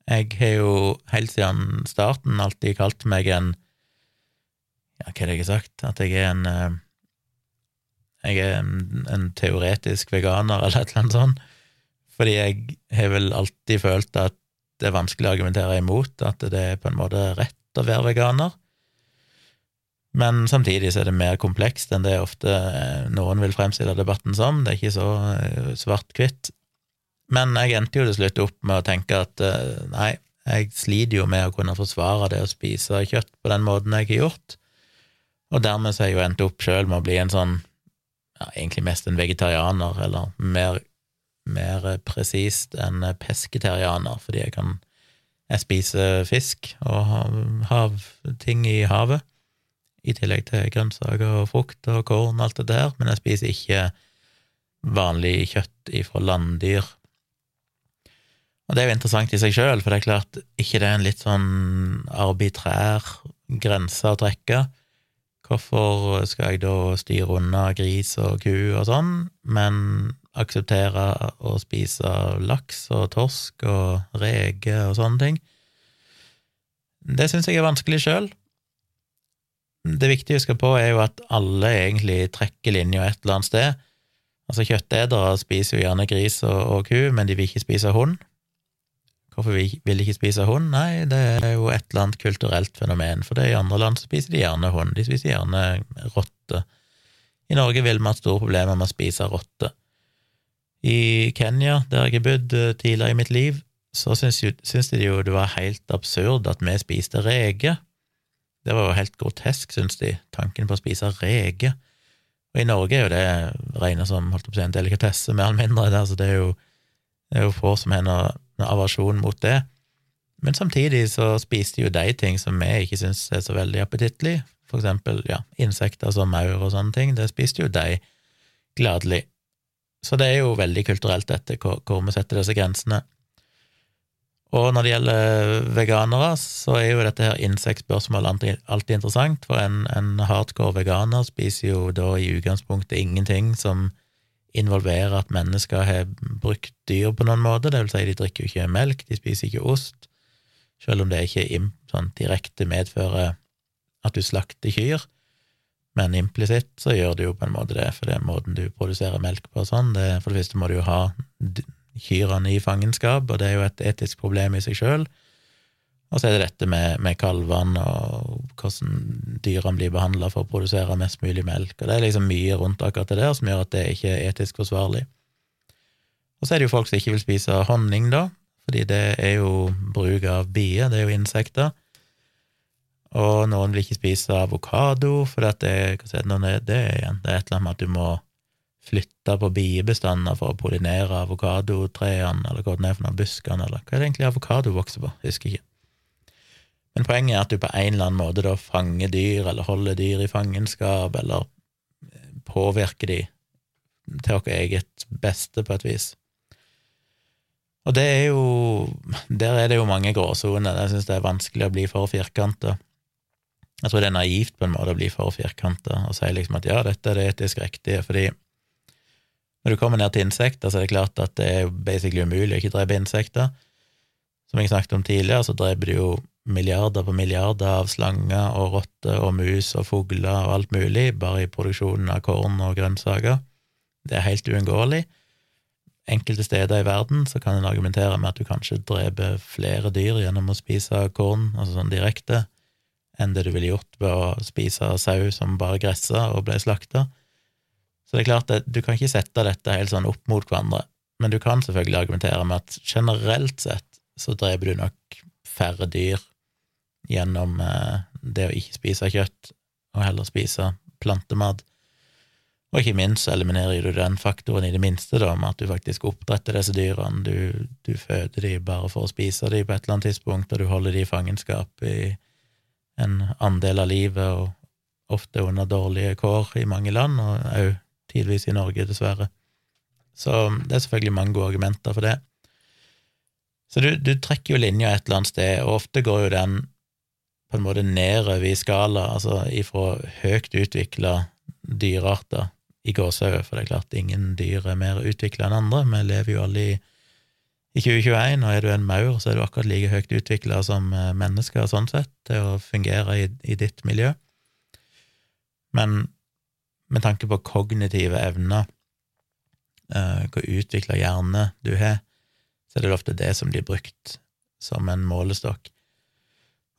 Jeg har jo helt siden starten alltid kalt meg en Ja, hva er det jeg har sagt? At jeg er en eh, jeg er en, teoretisk veganer, eller et eller annet sånt, fordi jeg har vel alltid følt at det er vanskelig å argumentere imot at det er på en måte rett å være veganer. Men samtidig så er det mer komplekst enn det ofte eh, noen vil fremstille debatten som. Det er ikke så eh, svart-hvitt. Men jeg endte jo til slutt opp med å tenke at eh, nei, jeg sliter jo med å kunne forsvare det å spise kjøtt på den måten jeg har gjort, og dermed så har jeg jo endt opp sjøl med å bli en sånn ja, egentlig mest en vegetarianer, eller mer, mer presist en pesketerianer, fordi jeg kan Jeg spiser fisk og havting i havet, i tillegg til grønnsaker og frukt og korn og alt det der, men jeg spiser ikke vanlig kjøtt ifra landdyr. Og det er jo interessant i seg sjøl, for det er klart, ikke det er en litt sånn arbitrær grense å trekke? Hvorfor skal jeg da styre unna gris og ku og sånn, men akseptere å spise laks og torsk og reker og sånne ting? Det syns jeg er vanskelig sjøl. Det viktige å huske på er jo at alle egentlig trekker linja et eller annet sted. Altså, kjøttetere spiser jo gjerne gris og, og ku, men de vil ikke spise hund. Hvorfor vil de ikke spise hund? Nei, det er jo et eller annet kulturelt fenomen, for det i andre land spiser de gjerne hund, de spiser gjerne rotte. I Norge vil vi ha store problemer med å spise rotte. I Kenya, der jeg har bodd eh, tidligere i mitt liv, så syntes de jo det var helt absurd at vi spiste reker. Det var jo helt grotesk, syns de, tanken på å spise reker. Og i Norge er jo det regnet som holdt på å si, en delikatesse, mer eller mindre. der, så det, er jo, det er jo få som har noe aversjon mot det. Men samtidig så spiste jo de ting som vi ikke syns er så veldig appetittlig, for eksempel ja, insekter som maur og sånne ting, det spiste jo de gladelig. Så det er jo veldig kulturelt, dette, hvor vi setter disse grensene. Og når det gjelder veganere, så er jo dette her insektspørsmålet alltid interessant, for en, en hardcore veganer spiser jo da i utgangspunktet ingenting som involverer at mennesker har brukt dyr på noen måte, det vil si de drikker jo ikke melk, de spiser ikke ost, selv om det ikke sånn, direkte medfører at du slakter kyr, men implisitt så gjør det jo på en måte det, for det er måten du produserer melk på og sånn. Det, for det første må du jo ha kyrne i fangenskap, og det er jo et etisk problem i seg sjøl. Og så er det dette med, med kalvene og hvordan dyrene blir behandla for å produsere mest mulig melk, og det er liksom mye rundt akkurat det der som gjør at det ikke er etisk forsvarlig. Og så er det jo folk som ikke vil spise honning, da, fordi det er jo bruk av bier, det er jo insekter. Og noen vil ikke spise avokado, for det, hva sier det, det er? Det er et eller annet med at du må flytte på biebestander for å pollinere avokadotrærne, eller hva det er for noe, buskene, eller hva er det egentlig avokado vokser på, husker ikke. Men poenget er at du på en eller annen måte da fanger dyr, eller holder dyr i fangenskap, eller påvirker de til vårt eget beste, på et vis. Og det er jo Der er det jo mange gråsoner. Jeg syns det er vanskelig å bli for firkanta. Jeg tror det er naivt på en måte å bli for firkanta og si liksom at ja, dette er det etisk riktige, fordi når du kommer ned til insekter, så er det klart at det er basically umulig å ikke drepe insekter. Som jeg snakket om tidligere, så dreper du jo milliarder på milliarder av slanger og rotter og mus og fugler og alt mulig bare i produksjonen av korn og grønnsaker. Det er helt uunngåelig. Enkelte steder i verden så kan en argumentere med at du kanskje dreper flere dyr gjennom å spise korn, altså sånn direkte, enn det du ville gjort ved å spise sau som bare gressa og ble slakta. Så det er klart at du kan ikke sette dette helt sånn opp mot hverandre, men du kan selvfølgelig argumentere med at generelt sett så dreper du nok færre dyr gjennom eh, det å ikke spise kjøtt, og heller spise plantemat. Og ikke minst eliminerer du den faktoren i det minste, da, med at du faktisk oppdretter disse dyrene, du, du føder de bare for å spise de på et eller annet tidspunkt, og du holder de i fangenskap i en andel av livet, og ofte under dårlige kår i mange land, og òg tidvis i Norge, dessverre. Så det er selvfølgelig mange gode argumenter for det. Så du, du trekker jo linja et eller annet sted, og ofte går jo den på en måte nedover i skala, altså ifra høyt utvikla dyrearter i gåsehud, for det er klart ingen dyr er mer utvikla enn andre, vi lever jo alle i, i 2021, og er du en maur, så er du akkurat like høyt utvikla som eh, mennesker, sånn sett, til å fungere i, i ditt miljø. Men med tanke på kognitive evner, uh, hvor utvikla hjerne du har, så er det ofte det som blir brukt som en målestokk.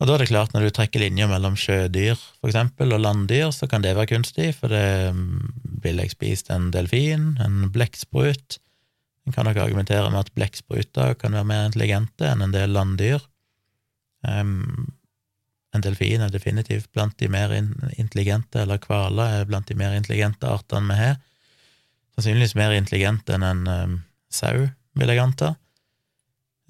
Og da er det klart, når du trekker linjer mellom sjødyr, for eksempel, og landdyr, så kan det være kunstig, for det mm, ville jeg spist en delfin, en blekksprut. En kan nok argumentere med at blekkspruter kan være mer intelligente enn en del landdyr. Um, en delfin er definitivt blant de mer intelligente, eller hvaler er blant de mer intelligente artene vi har. Sannsynligvis mer intelligente enn en um, sau, vil jeg anta.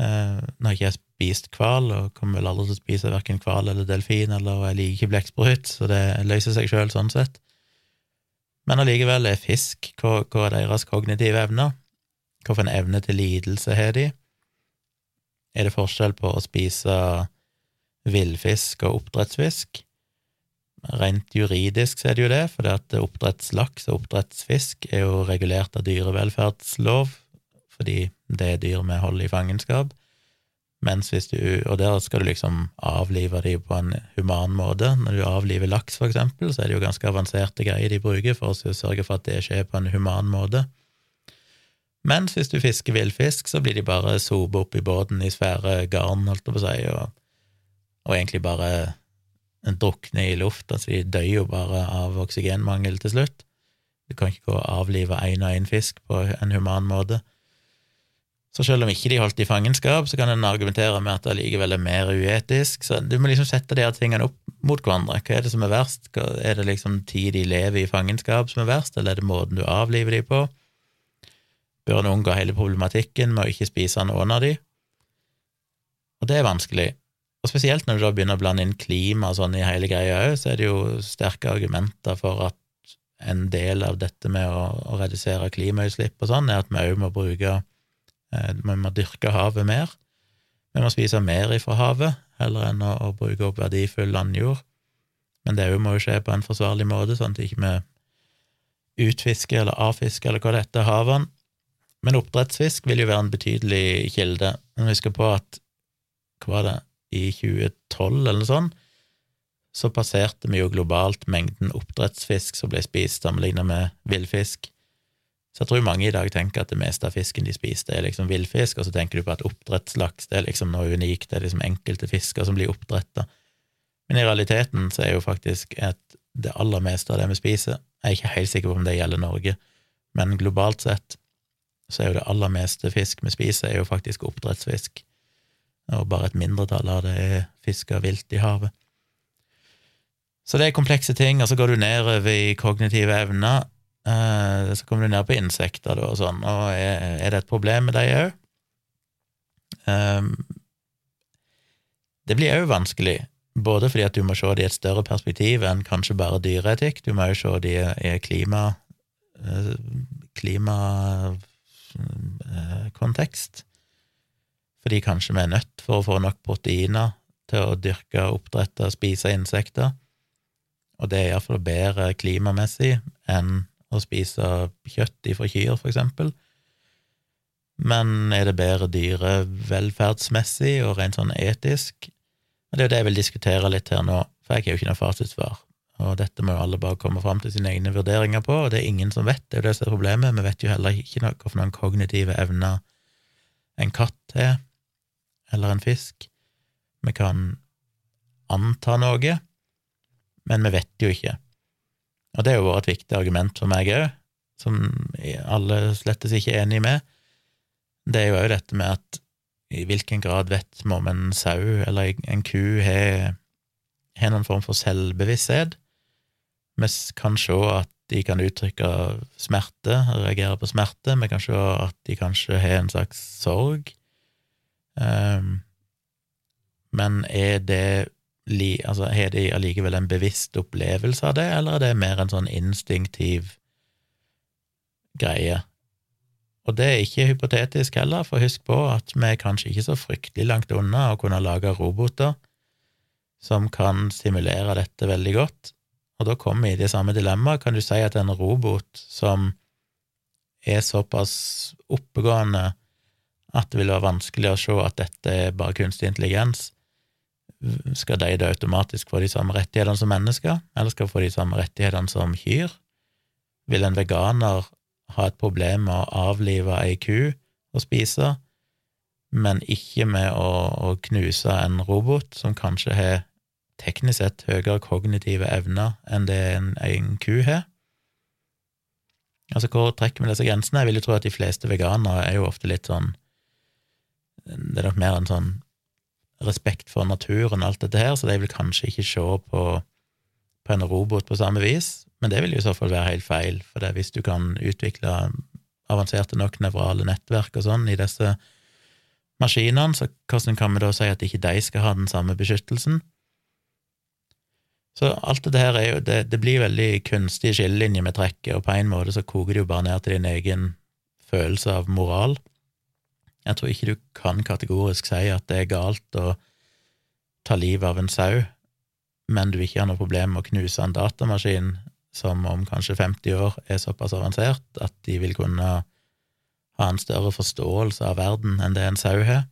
Uh, nå har ikke jeg spist hval, og kommer vel aldri til å spise verken hval eller delfin, eller jeg liker ikke blekksprut, så det løser seg sjøl sånn sett. Men allikevel er fisk hva, er deres kognitive evner? Hvilken evne til lidelse har de? Er det forskjell på å spise villfisk og oppdrettsfisk. Rent juridisk så er det jo det, for det at oppdrettslaks og oppdrettsfisk er jo regulert av dyrevelferdslov, fordi det er dyr vi holder i fangenskap. Mens hvis du, og der skal du liksom avlive de på en human måte. Når du avliver laks, for eksempel, så er det jo ganske avanserte greier de bruker for å sørge for at det skjer på en human måte. Mens hvis du fisker villfisk, så blir de bare sopa opp i båten i svære garn, holdt jeg på å si, og og egentlig bare drukner i luft. Altså, de dør jo bare av oksygenmangel til slutt. Du kan ikke gå og avlive én og én fisk på en human måte. Så selv om ikke de holdt i fangenskap, så kan en argumentere med at det likevel er mer uetisk. Så du må liksom sette de her tingene opp mot hverandre. Hva er det som er verst? Er det liksom tid de lever i fangenskap som er verst, eller er det måten du avliver de på? Bør en unngå hele problematikken med å ikke spise noen av de? Og det er vanskelig. Og spesielt når du da begynner å blande inn klima og sånn i hele greia òg, så er det jo sterke argumenter for at en del av dette med å, å redusere klimautslipp og sånn, er at vi òg må bruke Vi må dyrke havet mer. Vi må spise mer ifra havet, heller enn å, å bruke opp verdifull landjord. Men det må jo skje på en forsvarlig måte, sånn at ikke vi utfisker eller avfisker eller hva det heter, havene. Men oppdrettsfisk vil jo være en betydelig kilde. Men husk på at hva var det, i 2012 eller noe sånt, så passerte vi jo globalt mengden oppdrettsfisk som ble spist, sammenlignet med villfisk. Så jeg tror mange i dag tenker at det meste av fisken de spiste, er liksom villfisk, og så tenker du på at oppdrettslaks det er liksom noe unikt, det er liksom enkelte fisker som blir oppdretta. Men i realiteten så er jo faktisk et, det aller meste av det vi spiser Jeg er ikke helt sikker på om det gjelder Norge, men globalt sett så er jo det aller meste fisk vi spiser, er jo faktisk oppdrettsfisk og bare et mindretall av det er fiska vilt i havet. Så det er komplekse ting, og så går du nedover i kognitive evner. Eh, så kommer du ned på insekter og sånn, og er, er det et problem med dem òg? Eh, det blir òg vanskelig, både fordi at du må se det i et større perspektiv enn kanskje bare dyreetikk, du må òg se det i klima, eh, klimakontekst. Fordi kanskje vi er nødt for å få nok proteiner til å dyrke, oppdrette spise insekter. Og det er iallfall bedre klimamessig enn å spise kjøtt ifra kyr, for eksempel. Men er det bedre dyrevelferdsmessig og rent sånn etisk? Og det er jo det jeg vil diskutere litt her nå, for jeg har jo ikke noe fasitsvar. Og dette må jo alle bare komme fram til sine egne vurderinger på, og det er ingen som vet. Det er jo det som er problemet. Vi vet jo heller ikke noe for noen kognitive evner en katt har, eller en fisk. Vi kan anta noe, men vi vet jo ikke. Og det er jo vært et viktig argument for meg òg, som alle slettes ikke er enig med. Det er jo òg dette med at i hvilken grad vet vi om en sau eller en ku har, har noen form for selvbevissthet? Vi kan se at de kan uttrykke smerte, reagere på smerte. Vi kan se at de kanskje har en slags sorg. Um, men er det altså, Har de allikevel en bevisst opplevelse av det, eller er det mer en sånn instinktiv greie? Og det er ikke hypotetisk heller, for husk på at vi er kanskje ikke så fryktelig langt unna å kunne lage roboter som kan simulere dette veldig godt. Og da kommer vi i det samme dilemmaet. Kan du si at en robot som er såpass oppegående at det vil være vanskelig å se at dette er bare kunstig intelligens, skal de da automatisk få de samme rettighetene som mennesker, eller skal de få de samme rettighetene som kyr? Vil en veganer ha et problem med å avlive ei ku og spise, men ikke med å, å knuse en robot som kanskje har teknisk sett høyere kognitive evner enn det en, en ku har? Altså, hvor trekker vi disse grensene? Jeg vil jo tro at de fleste veganere er jo ofte litt sånn Det er nok mer en sånn respekt for naturen og alt dette her, så de vil kanskje ikke se på, på en robot på samme vis, men det vil jo i så fall være helt feil, for det, hvis du kan utvikle avanserte nok nevrale nettverk og sånn i disse maskinene, så hvordan kan vi da si at ikke de skal ha den samme beskyttelsen? Så alt dette her er jo Det, det blir veldig kunstige skillelinjer med trekket, og på en måte så koker det jo bare ned til din egen følelse av moral. Jeg tror ikke du kan kategorisk si at det er galt å ta livet av en sau, men du ikke har noe problem med å knuse en datamaskin som om kanskje 50 år er såpass avansert at de vil kunne ha en større forståelse av verden enn det en sau har.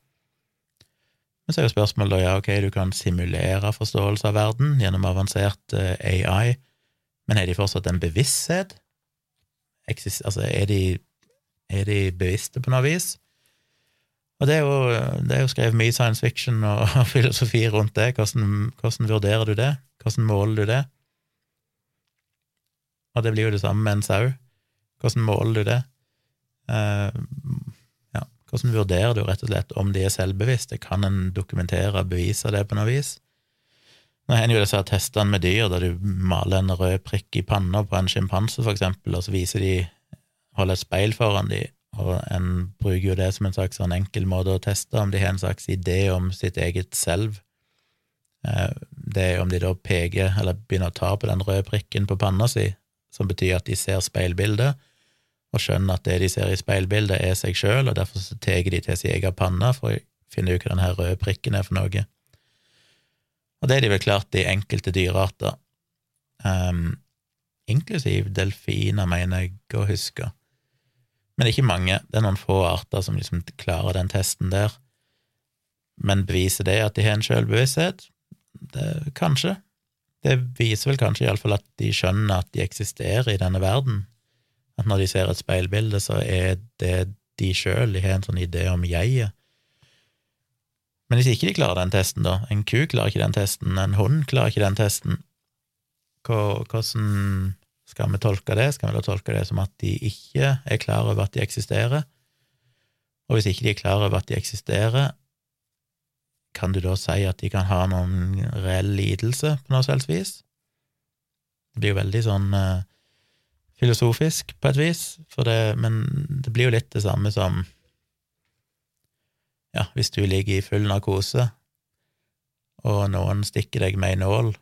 Men så er jo spørsmålet da, ja, ok, du kan simulere forståelse av verden gjennom avansert eh, AI, men har de fortsatt en bevissthet? Altså, er de, er de bevisste på noe vis? Og det er, jo, det er jo skrevet mye science fiction og, filosofi rundt det. Hvordan, hvordan vurderer du det? Hvordan måler du det? Og det blir jo det samme med en sau. Hvordan måler du det? Uh, ja, hvordan vurderer du rett og slett om de er selvbevisste? Kan en dokumentere bevise det på noe vis? Nå hender jo disse testene med dyr, der du maler en rød prikk i panna på en sjimpanse, for eksempel, og så viser de holder et speil foran de, og en bruker jo det som en slags sånn enkel måte å teste om de har en slags idé om sitt eget selv. Eh, det er om de da peker, eller begynner å ta på den røde prikken på panna si, som betyr at de ser speilbildet og skjønner at det de ser i speilbildet, er seg sjøl, og derfor så tar de til sin egen panne for å finne ut hva den her røde prikken er for noe. Og det er de vel klart i enkelte dyrearter, um, inklusiv delfiner, mener jeg å huske. Men det er ikke mange, det er noen få arter som liksom klarer den testen der. Men beviser det at de har en sjølbevissthet? Kanskje, det viser vel kanskje iallfall at de skjønner at de eksisterer i denne verden. At når de ser et speilbilde, så er det de sjøl, de har en sånn idé om jeget. Men hvis ikke de klarer den testen, da, en ku klarer ikke den testen, en hund klarer ikke den testen, hvordan skal vi tolke det? Skal vi da tolke det som at de ikke er klar over at de eksisterer? Og hvis ikke de er klar over at de eksisterer, kan du da si at de kan ha noen reell lidelse på noe selvs vis? Det blir jo veldig sånn uh, filosofisk på et vis, det, men det blir jo litt det samme som ja, hvis du ligger i full narkose, og noen stikker deg med ei nål,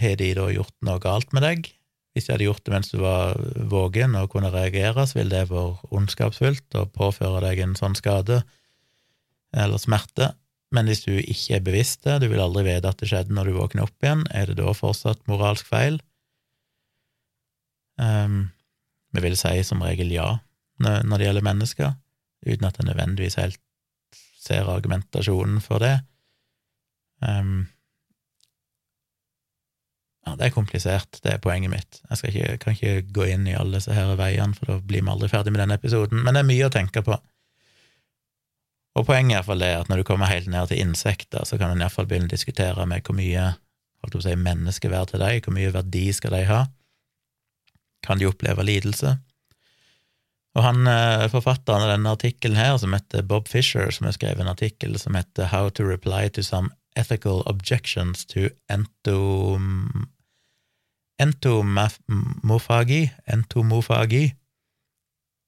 har de da gjort noe galt med deg? Hvis jeg hadde gjort det mens du var våken og kunne reagere, så ville det vært ondskapsfullt og påføre deg en sånn skade eller smerte. Men hvis du ikke er bevisst det, du vil aldri vite at det skjedde når du våkner opp igjen, er det da fortsatt moralsk feil? Um, vi vil si som regel ja når det gjelder mennesker, uten at jeg nødvendigvis helt ser argumentasjonen for det. Um, ja, det er komplisert, det er poenget mitt. Jeg ikke, kan ikke gå inn i alle disse her veiene, for da blir vi aldri ferdig med denne episoden, men det er mye å tenke på. Og poenget er iallfall det at når du kommer helt ned til insekter, så kan en iallfall begynne å diskutere med hvor mye holdt å si, menneskeverd til deg, hvor mye verdi skal de ha? Kan de oppleve lidelse? Og han eh, forfatteren av denne artikkelen her, som heter Bob Fisher, som har skrevet en artikkel som heter How to reply to some ethical objections to entom... entomofagi, entomofagi,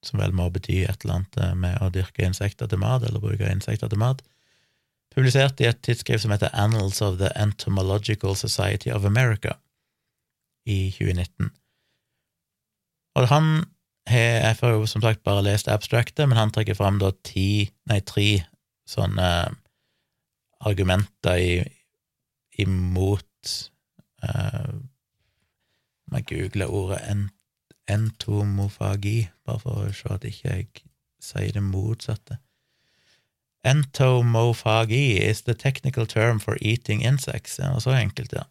som vel må bety et eller annet eh, med å dyrke insekter til mat, eller bruke insekter til mat, publisert i et tidsskrift som heter Annals of the Entomological Society of America i 2019. Og han har Jeg får jo som sagt bare lest abstractet, men han trekker fram da ti, nei, tre sånne argumenter i, imot uh, Jeg googler ordet entomofagi, bare for å se at ikke jeg sier det motsatte. Entomofagi is the technical term for eating insects. Ja, så enkelt, ja.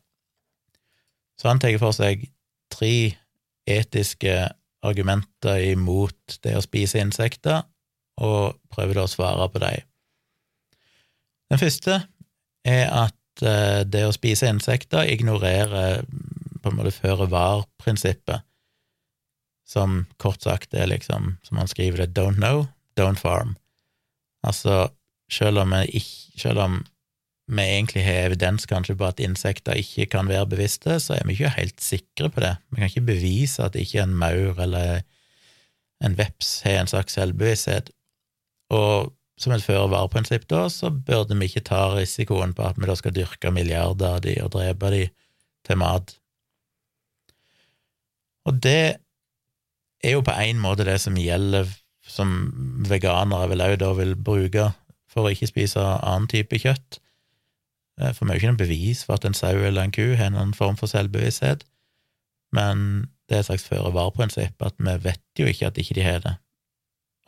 Så han tar for seg tre etiske argumenter imot det å spise insekter, og prøver da å svare på dem. Den første er at eh, det å spise insekter ignorerer på en måte føre-var-prinsippet som kort sagt er liksom, som han skriver det, don't know, don't farm. Altså, selv om, ikke, selv om vi egentlig har evidens kanskje på at insekter ikke kan være bevisste, så er vi ikke helt sikre på det. Vi kan ikke bevise at ikke en maur eller en veps har en slags selvbevissthet. Og som et føre-var-prinsipp da, så burde vi ikke ta risikoen på at vi da skal dyrke milliarder av de og drepe de til mat. Og det er jo på en måte det som gjelder som veganere vel òg da vil bruke for å ikke spise annen type kjøtt. Eh, for vi har jo ikke noe bevis for at en sau eller en ku har noen form for selvbevissthet, men det er et slags føre-var-prinsipp, at vi vet jo ikke at ikke de har det.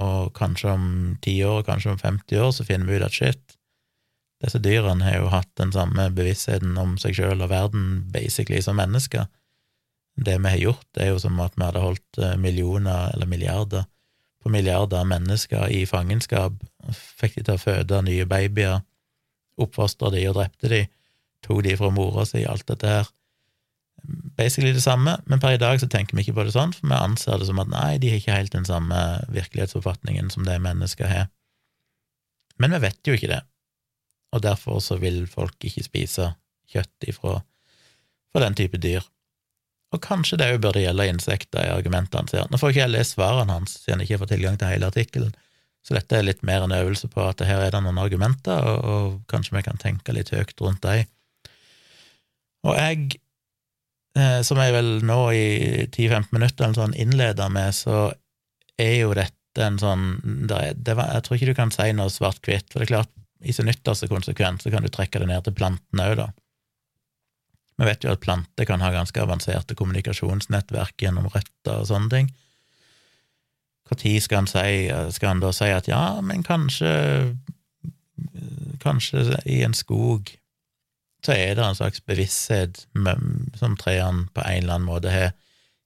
Og kanskje om ti år, kanskje om 50 år, så finner vi ut at shit, disse dyrene har jo hatt den samme bevisstheten om seg sjøl og verden basically som mennesker det vi har gjort, det er jo som at vi hadde holdt eh, millioner eller milliarder på milliarder av mennesker i fangenskap, fikk de til å føde nye babyer, oppfostra de og drepte de, tok de fra mora si, alt dette her. Basically det samme, men per i dag så tenker vi ikke på det sånn, for vi anser det som at nei, de har ikke helt den samme virkelighetsoppfatningen som det mennesker har. Men vi vet jo ikke det, og derfor så vil folk ikke spise kjøtt ifra, for den type dyr. Og kanskje det òg burde gjelde insekter, i argumentene sier. Nå får ikke jeg lest svarene hans, siden jeg ikke får tilgang til hele artikkelen, så dette er litt mer en øvelse på at her er det noen argumenter, og, og kanskje vi kan tenke litt høyt rundt dem. Og jeg, eh, som jeg vel nå i 10-15 minutter eller sånn innleder med, så er jo dette en sånn det, det var, Jeg tror ikke du kan si noe svart-hvitt, for det er klart, i sin ytterste konsekvens så kan du trekke det ned til plantene òg, da. Vi vet jo at planter kan ha ganske avanserte kommunikasjonsnettverk gjennom røtter og sånne ting. Når skal han si Skal han da si at ja, men kanskje Kanskje i en skog så er det en slags bevissthet som trærne på en eller annen måte har,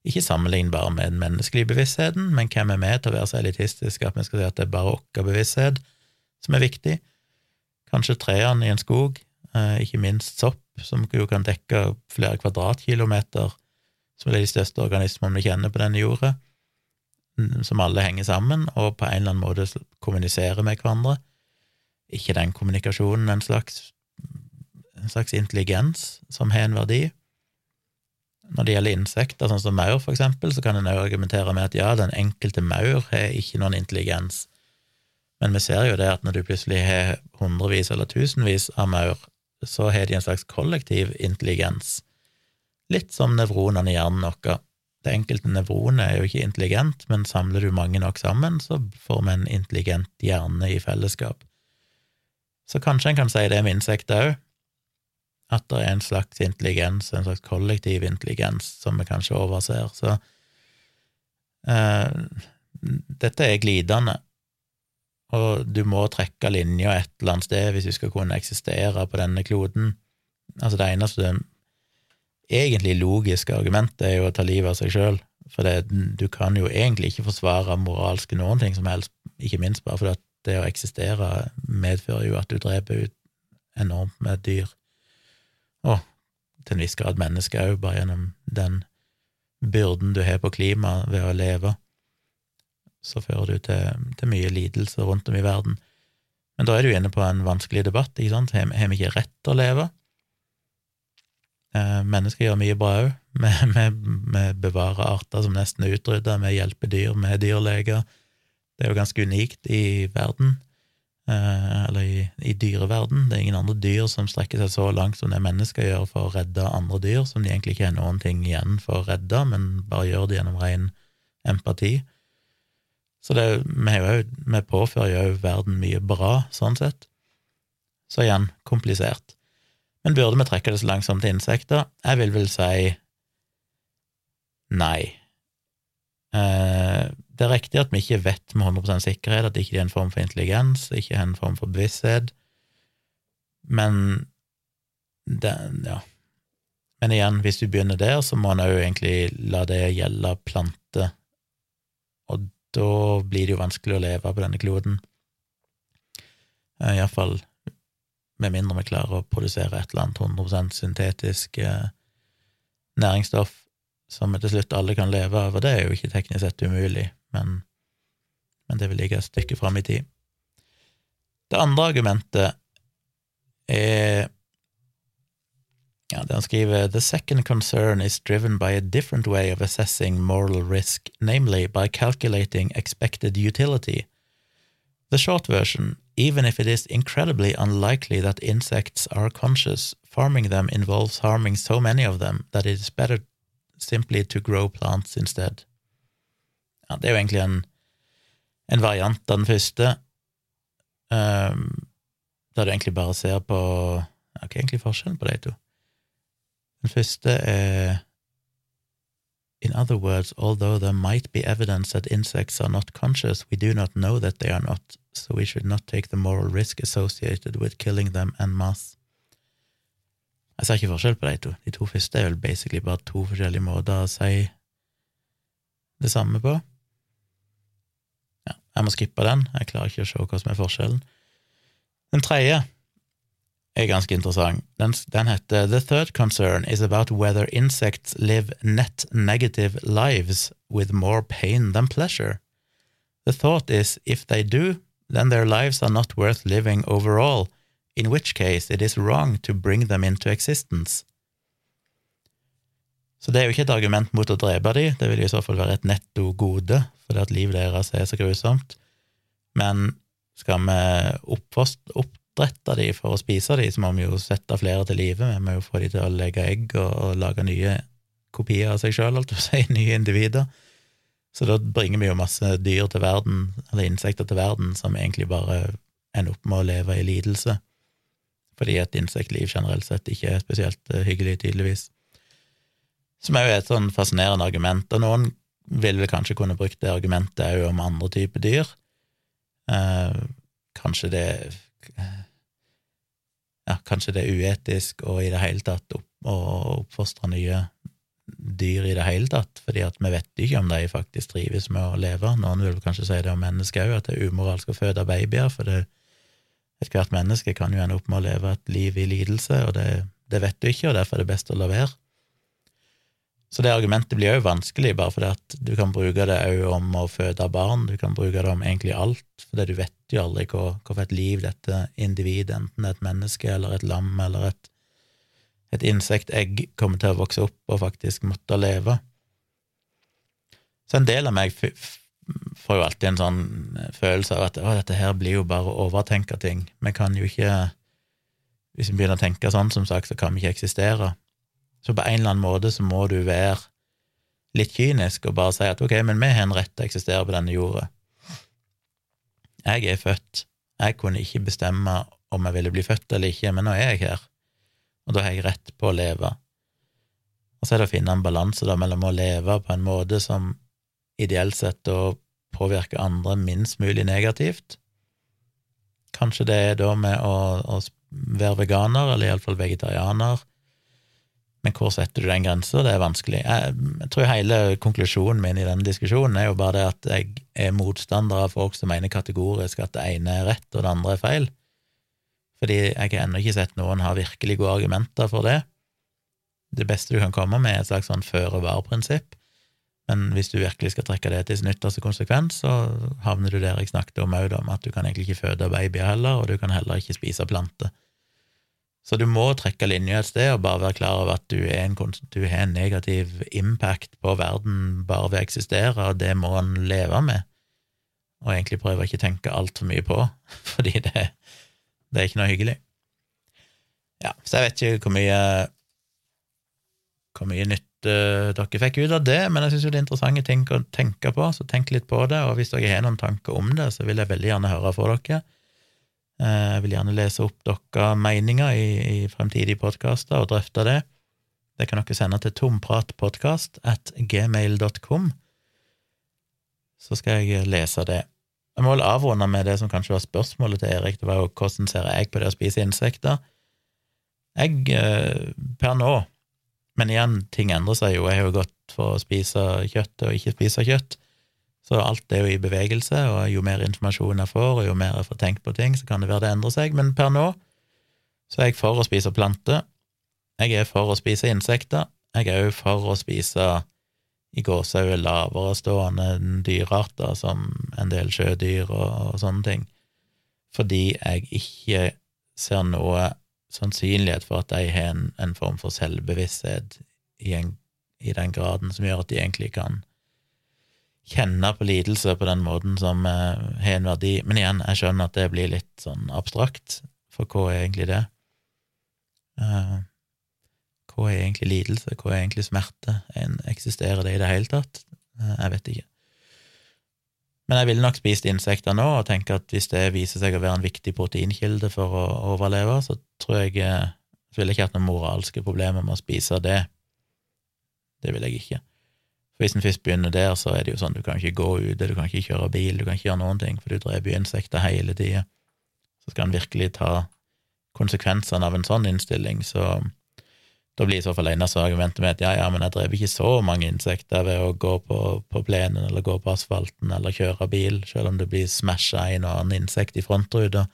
ikke sammenlignbar med den menneskelige bevisstheten, men hvem er med til å være så elitistiske at vi skal si at det er bare vår bevissthet som er viktig? Kanskje trærne i en skog, eh, ikke minst sopp, som jo kan dekke flere kvadratkilometer, som er de største organismene vi kjenner på denne jorda, som alle henger sammen og på en eller annen måte kommuniserer med hverandre. ikke den kommunikasjonen en slags, en slags intelligens som har en verdi? Når det gjelder insekter, sånn som maur, for eksempel, så kan en også argumentere med at ja, den enkelte maur har ikke noen intelligens, men vi ser jo det at når du plutselig har hundrevis eller tusenvis av maur så har de en slags kollektiv intelligens, litt som nevronene i hjernen vår. det enkelte nevronet er jo ikke intelligent, men samler du mange nok sammen, så får vi en intelligent hjerne i fellesskap. Så kanskje en kan si det med insekter òg, at det er en slags intelligens, en slags kollektiv intelligens, som vi kanskje overser. Så uh, dette er glidende, og du må trekke linja et eller annet sted hvis du skal kunne eksistere på denne kloden. Altså, det eneste egentlig logiske argumentet er jo å ta livet av seg sjøl, for det, du kan jo egentlig ikke forsvare moralske noen ting som helst, ikke minst bare fordi at det å eksistere medfører jo at du dreper ut enormt med dyr, og til en viss grad mennesker òg, bare gjennom den byrden du har på klimaet ved å leve, så fører du til, til mye lidelse rundt om i verden. Men da er du inne på en vanskelig debatt, ikke sant, har vi ikke rett til å leve? Eh, mennesker gjør mye bra òg. Vi, bevarer arter som nesten er utrydda, vi hjelper dyr med dyrleger. Det er jo ganske unikt i verden, eh, eller i, i dyreverden. Det er ingen andre dyr som strekker seg så langt som det mennesker gjør for å redde andre dyr, som de egentlig ikke har noen ting igjen for å redde, men bare gjør det gjennom ren empati. Så det, vi, jo, vi påfører jo verden mye bra, sånn sett. Så igjen, komplisert. Men burde vi trekke det så langsomt til insekter? Jeg vil vel si nei. Eh, det er riktig at vi ikke vet med 100% sikkerhet at det ikke er en form for intelligens, ikke en form for bevissthet, men det, ja. Men igjen, hvis du begynner der, så må en òg egentlig la det gjelde planter, og da blir det jo vanskelig å leve på denne kloden. Eh, Iallfall med mindre vi klarer å produsere et eller annet 100 syntetisk eh, næringsstoff som vi til slutt alle kan leve av, og det er jo ikke teknisk sett umulig, men, men det vil ligge et stykke fram i tid. Det andre argumentet er ja, skriver The second concern is driven by a different way of assessing moral risk, namely by calculating expected utility. The short version Even if it is incredibly unlikely that insects are conscious, farming them involves harming so many of them that it is better simply to grow plants instead. Ja, det er jo egentlig en, en variant av den første, um, der du egentlig bare ser på Hva er egentlig forskjellen på de to? Den første er In other words, although there might be evidence that insects are not conscious, we do not know that they are not, so we should not take the moral risk associated with killing them en masse. Jeg ser ikke forskjell på de to. De to første er vel basically bare to forskjellige måter å si det samme på. Ja, jeg må skippe den, jeg klarer ikke å se hva som er forskjellen. Den tredje er ganske interessant. Den, den, heter The third concern is about whether insects live net negative lives with more pain than pleasure. The thought is if they do, then their lives are not worth living overall, in which case it is wrong to bring them into existence. Så det er jo ikke et argument mot å drepe dem, det vil i så fall være et netto gode, fordi at livet deres er så grusomt, men skal vi oppfost, opp, oppdrette de for å spise de, så må vi jo sette flere til live. Vi må jo få de til å legge egg og, og lage nye kopier av seg sjøl, alt du si, nye individer. Så da bringer vi jo masse dyr til verden, eller insekter til verden, som egentlig bare ender opp med å leve i lidelse, fordi et insektliv generelt sett ikke er spesielt eh, hyggelig, tydeligvis. Som er jo et sånn fascinerende argument, og noen vil vel kanskje kunne brukt det argumentet òg om andre typer dyr. Eh, kanskje det ja, kanskje det er uetisk og i det hele tatt å oppfostre nye dyr i det hele tatt, fordi at vi vet ikke om de faktisk trives med å leve. Noen vil kanskje si det om mennesker òg, at det er umoralsk å føde babyer, for det, ethvert menneske kan jo ende opp med å leve et liv i lidelse, og det, det vet du ikke, og derfor er det best å la være. Så det argumentet blir òg vanskelig, bare fordi at du kan bruke det òg om å føde barn, du kan bruke det om egentlig alt, for du vet jo aldri hva, hva et liv dette individet, enten det er et menneske eller et lam eller et, et insektegg, kommer til å vokse opp og faktisk måtte leve. Så en del av meg får jo alltid en sånn følelse av at å, dette her blir jo bare å overtenke ting. Vi kan jo ikke Hvis vi begynner å tenke sånn, som sagt, så kan vi ikke eksistere. Så på en eller annen måte så må du være litt kynisk og bare si at ok, men vi har en rett til å eksistere på denne jorda. Jeg er født. Jeg kunne ikke bestemme om jeg ville bli født eller ikke, men nå er jeg her, og da har jeg rett på å leve. Og så er det å finne en balanse da mellom å leve på en måte som ideelt sett da påvirker andre minst mulig negativt. Kanskje det er da med å, å være veganer, eller iallfall vegetarianer, men hvor setter du den grensa? Det er vanskelig. Jeg, jeg, tror hele konklusjonen min i denne diskusjonen er jo bare det at jeg er motstander av folk som mener kategorisk at det ene er rett og det andre er feil, fordi jeg har ennå ikke sett noen ha virkelig gode argumenter for det. Det beste du kan komme med, er et slags sånn føre-var-prinsipp, men hvis du virkelig skal trekke det til sin ytterste konsekvens, så havner du der jeg snakket om òg, om at du kan egentlig ikke føde babyer heller, og du kan heller ikke spise planter. Så du må trekke linja et sted og bare være klar over at du, en, du, har en negativ impact på verden bare ved å eksistere, og det må en leve med, og egentlig prøve å ikke tenke altfor mye på, fordi det, det, er ikke noe hyggelig. Ja, så jeg vet ikke hvor mye hvor mye nytte dere fikk ut av det, men jeg syns jo det er interessante ting å tenke på, så tenk litt på det, og hvis dere har noen tanker om det, så vil jeg veldig gjerne høre fra dere. Eh, jeg vil gjerne lese opp deres meninger i, i fremtidige podkaster og drøfte det. Det kan dere sende til tompratpodkast at gmail.com, så skal jeg lese det. Jeg må vel avrunde med det som kanskje var spørsmålet til Erik, det var jo hvordan ser jeg på det å spise insekter? Jeg, eh, per nå, men igjen, ting endrer seg jo, jeg har jo gått for å spise kjøtt og ikke spise kjøtt, så alt er jo i bevegelse, og jo mer informasjon jeg får, og jo mer jeg får tenkt på ting, så kan det være det endrer seg, men per nå så er jeg for å spise planter, jeg er for å spise insekter, jeg er òg for å spise i gåsehud lavere stående dyrearter, som en del sjødyr og, og sånne ting, fordi jeg ikke ser noe sannsynlighet for at de har en, en form for selvbevissthet i, en, i den graden som gjør at de egentlig kan kjenne på lidelse på den måten som uh, har en verdi. Men igjen, jeg skjønner at det blir litt sånn abstrakt, for hva er egentlig det? Eh, hva er egentlig lidelse? Hva er egentlig smerte? En, eksisterer det i det hele tatt? Eh, jeg vet ikke. Men jeg ville nok spist insekter nå, og tenker at hvis det viser seg å være en viktig proteinkilde for å overleve, så tror jeg så ville jeg ikke hatt noen moralske problemer med å spise det. Det vil jeg ikke. Hvis en først begynner der, så er det jo sånn du kan ikke gå ute, du kan ikke kjøre bil, du kan ikke gjøre noen ting, for du dreper jo insekter hele tida. Så skal en virkelig ta konsekvensene av en sånn innstilling, så da blir i så fall eneste argumentet at ja, ja, men jeg dreper ikke så mange insekter ved å gå på, på plenen eller gå på asfalten eller kjøre bil, selv om det blir smasha en og annen insekt i frontruta,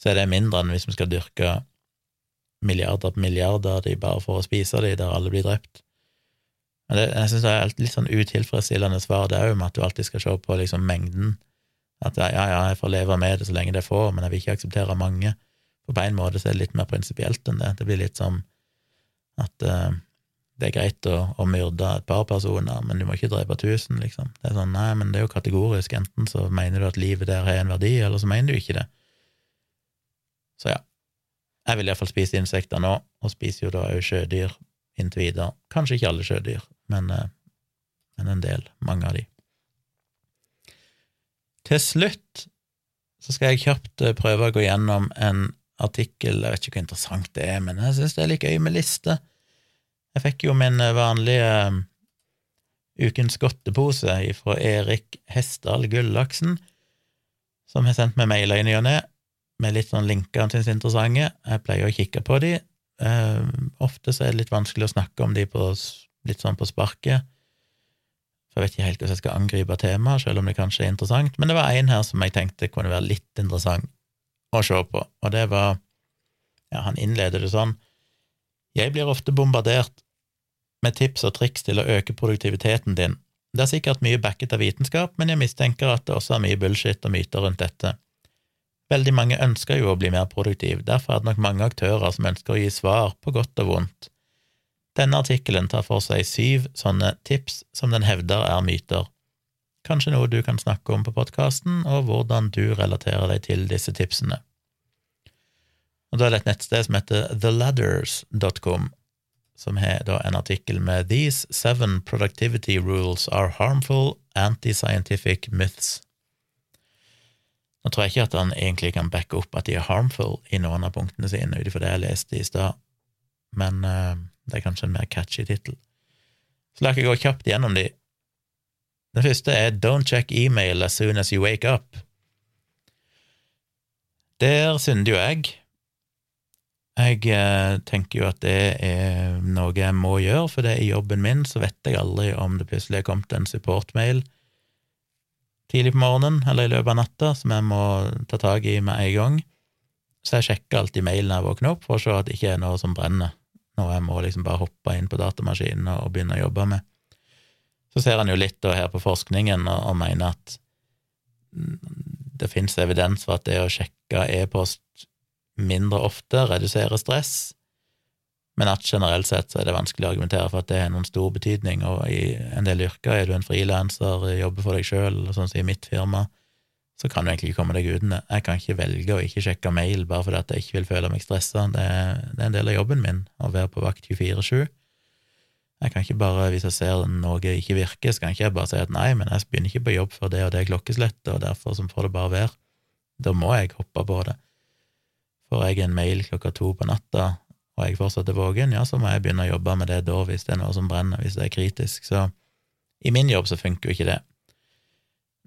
så er det mindre enn hvis vi skal dyrke milliarder på milliarder av de bare for å spise de, der alle blir drept. Men det, jeg syns det er litt sånn utilfredsstillende svar, det òg, med at du alltid skal se på liksom mengden. At ja, ja, jeg får leve med det så lenge det er få, men jeg vil ikke akseptere mange. På en måte så er det litt mer prinsipielt enn det. Det blir litt som at uh, det er greit å, å, myrde et par personer, men du må ikke drepe tusen, liksom. Det er sånn, nei, men det er jo kategorisk. Enten så mener du at livet der har en verdi, eller så mener du ikke det. Så ja. Jeg vil iallfall spise insekter nå, og spiser jo da òg sjødyr inntil videre. Kanskje ikke alle sjødyr, men, eh, men en del, mange av de. Til slutt så skal jeg kjapt eh, prøve å gå gjennom en artikkel, jeg vet ikke hvor interessant det er, men jeg synes det er like gøy med liste. Jeg fikk jo min eh, vanlige ukens godtepose fra Erik Hesdal Gullaksen, som har sendt meg mailer i og ne, med litt sånn linker han syns er interessante. Jeg pleier å kikke på de. Uh, ofte så er det litt vanskelig å snakke om de på litt sånn på sparket. For jeg vet ikke helt hvordan jeg skal angripe temaet, selv om det kanskje er interessant. Men det var en her som jeg tenkte kunne være litt interessant å se på, og det var Ja, han innleder det sånn Jeg blir ofte bombardert med tips og triks til å øke produktiviteten din. Det er sikkert mye backet av vitenskap, men jeg mistenker at det også er mye bullshit og myter rundt dette. Veldig mange ønsker jo å bli mer produktiv, derfor er det nok mange aktører som ønsker å gi svar på godt og vondt. Denne artikkelen tar for seg syv sånne tips som den hevder er myter. Kanskje noe du kan snakke om på podkasten, og hvordan du relaterer deg til disse tipsene. Og Da er det et nettsted som heter theladders.com, som har en artikkel med These seven productivity rules are harmful anti-scientific myths. Nå tror jeg ikke at han egentlig kan backe opp at de er harmful i noen av punktene sine, ut ifra det jeg leste i stad, men uh, det er kanskje en mer catchy tittel. Så la jeg gå kjapt gjennom de. Den første er Don't check email as soon as you wake up. Der synder jo jeg. Jeg eh, tenker jo at det er noe jeg må gjøre, for det er i jobben min så vet jeg aldri om det plutselig er kommet en supportmail tidlig på morgenen eller i løpet av natta som jeg må ta tak i med en gang. Så jeg sjekker alltid mailen jeg våkner opp, for å se at det ikke er noe som brenner, noe jeg må liksom bare hoppe inn på datamaskinen og begynne å jobbe med. Så ser han jo litt her på forskningen og, og mener at det finnes evidens for at det å sjekke e-post mindre ofte reduserer stress, men at generelt sett så er det vanskelig å argumentere for at det har noen stor betydning, og i en del yrker er du en frilanser, jobber for deg sjøl, sånn som i mitt firma, så kan du egentlig ikke komme deg uten det. Jeg kan ikke velge å ikke sjekke mail bare fordi at jeg ikke vil føle meg stressa. Det, det, er en del av jobben min å være på vakt 24-7. Jeg kan ikke bare, hvis jeg ser noe ikke virker, så kan ikke jeg bare si at nei, men jeg begynner ikke på jobb før det og det klokkeslettet, og derfor så får det bare være. Da må jeg hoppe på det. Får jeg en mail klokka to på natta, og jeg fortsatt er våken, ja, så må jeg begynne å jobbe med det da, hvis det er noe som brenner, hvis det er kritisk. Så i min jobb så funker jo ikke det.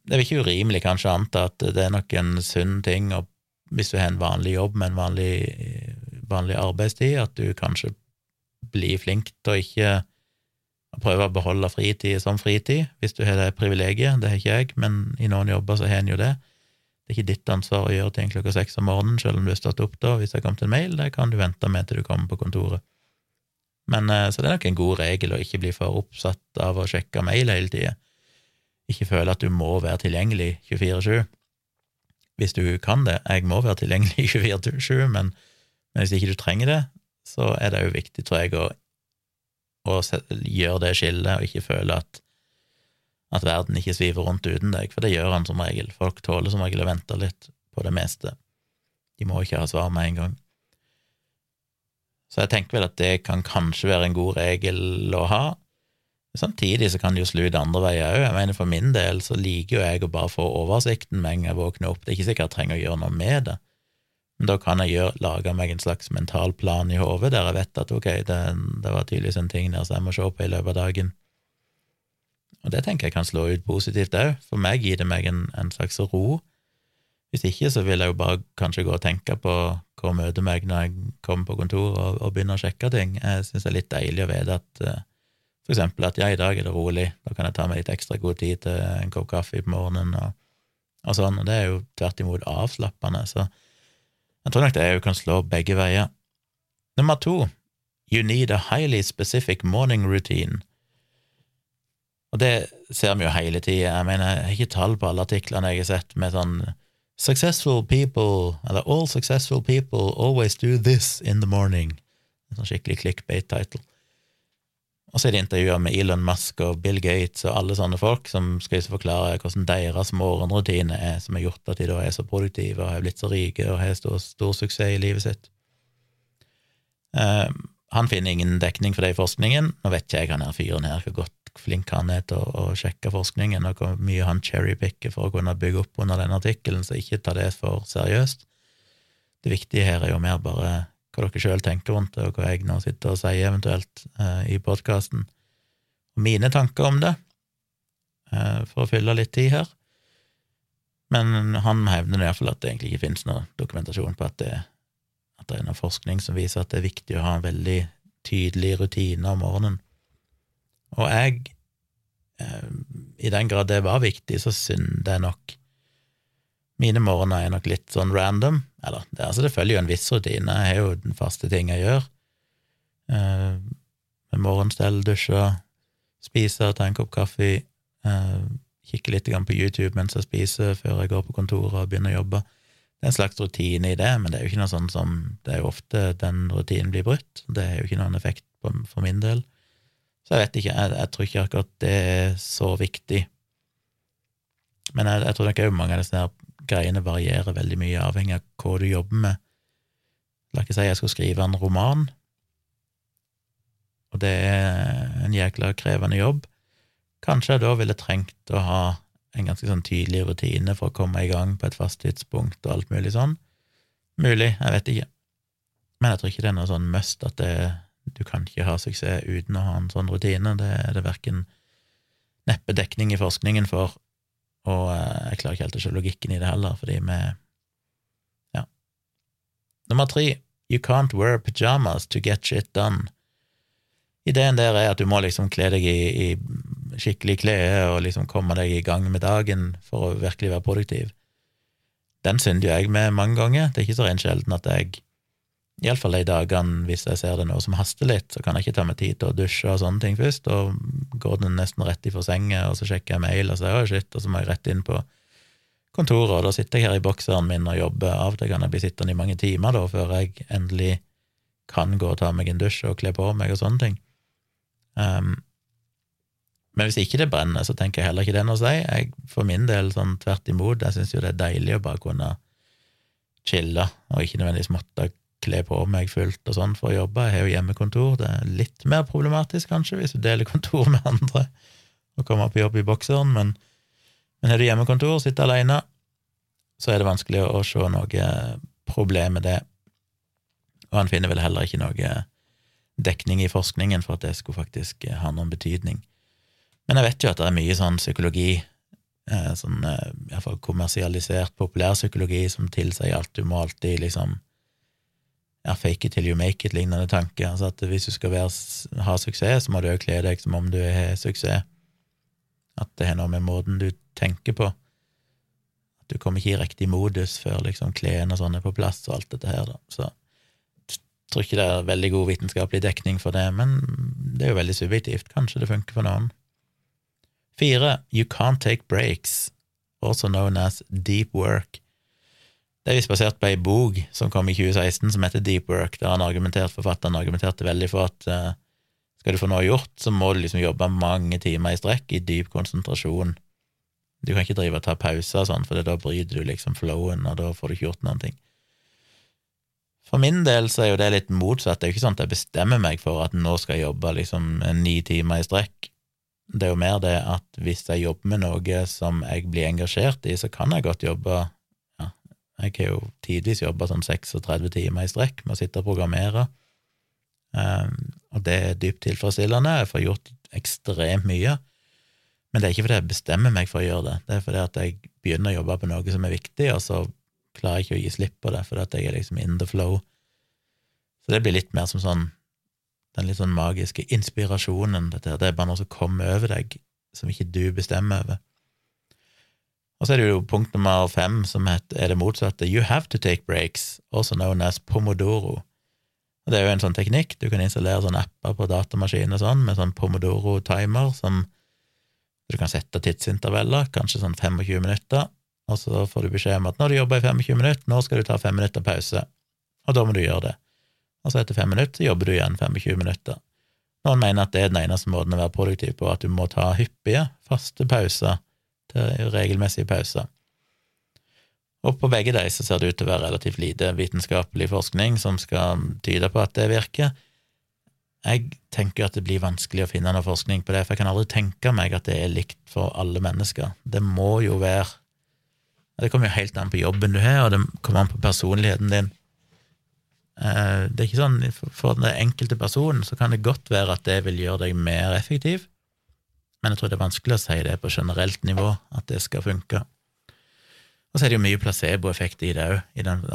Det er ikke urimelig kanskje å anta at det er nok en sunn ting, og hvis du har en vanlig jobb med en vanlig, vanlig arbeidstid, at du kanskje blir flink til å ikke prøve å beholde fritid som fritid, hvis du har det privilegiet. Det har ikke jeg, men i noen jobber så har en jo det. Det er ikke ditt ansvar å gjøre ting klokka seks om morgenen, selv om du har stått opp da, hvis det har kommet en mail, det kan du vente med til du kommer på kontoret. Men eh, Så det er nok en god regel å ikke bli for oppsatt av å sjekke mail hele tida. Ikke føle at du må være tilgjengelig 24-7. Hvis du kan det, jeg må være tilgjengelig 24-7, men, men hvis ikke du trenger det, så er det jo viktig, tror jeg, å, å gjøre det skillet, og ikke føle at at verden ikke sviver rundt uten deg, for det gjør han som regel. Folk tåler som regel å vente litt på det meste. De må ikke ha svar med en gang. Så jeg tenker vel at det kan kanskje være en god regel å ha. Samtidig så kan det jo slu det andre veier òg. Jeg mener For min del så liker jo jeg å bare få oversikten med en gang jeg våkner opp. Det er ikke sikkert jeg trenger å gjøre noe med det, men da kan jeg gjøre, lage meg en slags mental plan i hodet der jeg vet at ok, det, det var tydeligvis en ting der som jeg må se på i løpet av dagen. Og det tenker jeg kan slå ut positivt òg. For meg gir det meg en, en, slags ro. Hvis ikke så vil jeg jo bare kanskje gå og tenke på hva møter meg når jeg kommer på kontoret og, og begynner å sjekke ting. Jeg syns det er litt deilig å vite at uh, for eksempel at ja, i dag er det rolig, da kan jeg ta meg litt ekstra god tid til en kopp kaffe på morgenen og, og sånn, og det er jo tvert imot avslappende, så jeg tror nok det jeg kan slå begge veier. Nummer to, you need a highly specific morning routine. Og det ser vi jo hele tida. Jeg mener, jeg har ikke tall på alle artiklene jeg har sett med sånn Successful people, eller All successful people always do this in the morning. En sånn skikkelig clickbait-title. Og så er det intervjuer med Elon Musk og Bill Gates og alle sånne folk som skal forklare hvordan deres morgenrutine er, som har gjort at de da er så produktive og har blitt så rike og har stor, stor suksess i livet sitt. Um, han finner ingen dekning for det i forskningen. Nå vet ikke jeg han her fyren her hvor godt flink han er til å, å sjekke forskningen, og hvor mye han cherrypicker for å kunne bygge opp under den artikkelen, så ikke ta det for seriøst. Det viktige her er jo mer bare hva dere sjøl tenker rundt det, og hva jeg nå sitter og sier eventuelt eh, i podkasten. Mine tanker om det, eh, for å fylle litt tid her. Men han hevner iallfall at det egentlig ikke finnes noe dokumentasjon på at det, at det er noe forskning som viser at det er viktig å ha en veldig tydelig rutine om morgenen. Og jeg, eh, i den grad det var viktig, så synder jeg nok. Mine morgener er nok litt sånn random. Eller, det, altså, det følger jo en viss rutine. Jeg har jo den faste ting jeg gjør. Eh, med morgenstell, dusje, spise, ta en kopp kaffe, eh, kikke litt på YouTube mens jeg spiser, før jeg går på kontoret og begynner å jobbe. Det er en slags rutine i det, men det er jo ikke noe sånn som Det er jo ofte den rutinen blir brutt. Det er jo ikke noen effekt på, for min del. Så jeg vet ikke, jeg, jeg tror ikke akkurat det er så viktig. Men jeg, jeg tror nok òg mange av disse greiene varierer veldig mye, avhengig av hva du jobber med. La ikke si jeg skulle skrive en roman. og det er en jækla krevende jobb, kanskje jeg da ville trengt å ha en ganske sånn tydelig rutine for å komme i gang på et fast tidspunkt og alt mulig sånn. Mulig, jeg vet ikke. Men jeg tror ikke det er noe sånn must at det, du kan ikke ha suksess uten å ha en sånn rutine. Det er det verken neppe dekning i forskningen for, og eh, jeg klarer ikke helt å se logikken i det heller, fordi vi Ja. Nummer tre, you can't wear pajamas to get shit done. Ideen der er at du må liksom kle deg i, i skikkelig klede og liksom komme deg i gang med dagen for å virkelig være produktiv. Den synder jo jeg med mange ganger. Det er ikke så rent sjelden at jeg, iallfall de dagene hvis jeg ser det noe som haster litt, så kan jeg ikke ta meg tid til å dusje og sånne ting først, og går den nesten rett ifra senga, og så sjekker jeg mail og så, oh, shit, og så må jeg rett inn på kontoret, og da sitter jeg her i bokseren min og jobber. Av og til kan jeg bli sittende i mange timer da, før jeg endelig kan gå og ta meg en dusj og kle på meg og sånne ting. Um, men hvis ikke det brenner, så tenker jeg heller ikke det noe å si. Jeg, for min del, sånn tvert imot, jeg syns jo det er deilig å bare kunne chille, og ikke nødvendigvis måtte kle på meg fullt og sånn for å jobbe. Jeg har jo hjemmekontor, det er litt mer problematisk kanskje hvis du deler kontor med andre og kommer på jobb i bokseren, men, men har du hjemmekontor, og sitter alene, så er det vanskelig å, se noe problem med det. Og han finner vel heller ikke noe dekning i forskningen for at det skulle faktisk ha noen betydning. Men jeg vet jo at det er mye sånn psykologi, eh, sånn eh, iallfall kommersialisert populærpsykologi, som tilsier at du må alltid liksom ja, fake it till you make it-lignende tanke. Altså at hvis du skal være, ha suksess, så må du jo kle deg som om du har suksess. At det har noe med måten du tenker på. At du kommer ikke i riktig modus før liksom klærne og sånn er på plass og alt dette her, da. Så tror ikke det er veldig god vitenskapelig dekning for det, men det er jo veldig subjektivt. Kanskje det funker for noen. Fire, you can't take breaks, also known as deep work. Det er visst basert på ei bok som kom i 2016 som heter Deep Work, der han argumentert, forfatteren argumenterte veldig for at uh, skal du få noe gjort, så må du liksom jobbe mange timer i strekk i dyp konsentrasjon. Du kan ikke drive og ta pauser og sånn, for da bryter du liksom flowen, og da får du ikke gjort noen ting. For min del så er jo det litt motsatt. Det er jo ikke sånn at jeg bestemmer meg for at nå skal jeg jobbe liksom ni timer i strekk. Det er jo mer det at hvis jeg jobber med noe som jeg blir engasjert i, så kan jeg godt jobbe Jeg har jo tidvis jobba sånn 36 timer i strekk med å sitte og programmere, um, og det er dypt tilfredsstillende. Jeg får gjort ekstremt mye. Men det er ikke fordi jeg bestemmer meg for å gjøre det, det er fordi at jeg begynner å jobbe på noe som er viktig, og så klarer jeg ikke å gi slipp på det, fordi at jeg er liksom in the flow. Så det blir litt mer som sånn den litt sånn magiske inspirasjonen. Dette, det er bare noe som kommer over deg, som ikke du bestemmer over. Og så er det jo punkt nummer fem, som heter, er det motsatte. You have to take breaks, also known as pomodoro. Og Det er jo en sånn teknikk. Du kan installere sånne apper på datamaskiner sånn, med sånn pomodoro-timer som du kan sette tidsintervaller, kanskje sånn 25 minutter, og så får du beskjed om at når du jobber i 25 minutter, nå skal du ta fem minutter pause, og da må du gjøre det. Og så etter fem minutter så jobber du igjen 25 minutter. Noen mener at det er den eneste måten å være produktiv på, at du må ta hyppige, faste pauser til regelmessige pauser. Og på begge de så ser det ut til å være relativt lite vitenskapelig forskning som skal tyde på at det virker. Jeg tenker at det blir vanskelig å finne noe forskning på det, for jeg kan aldri tenke meg at det er likt for alle mennesker. Det må jo være det kommer jo helt an på jobben du har, og det kommer an på personligheten din. Eh, det er ikke sånn, For den enkelte personen så kan det godt være at det vil gjøre deg mer effektiv, men jeg tror det er vanskelig å si det på generelt nivå, at det skal funke. Og så er det jo mye placeboeffekt i det òg,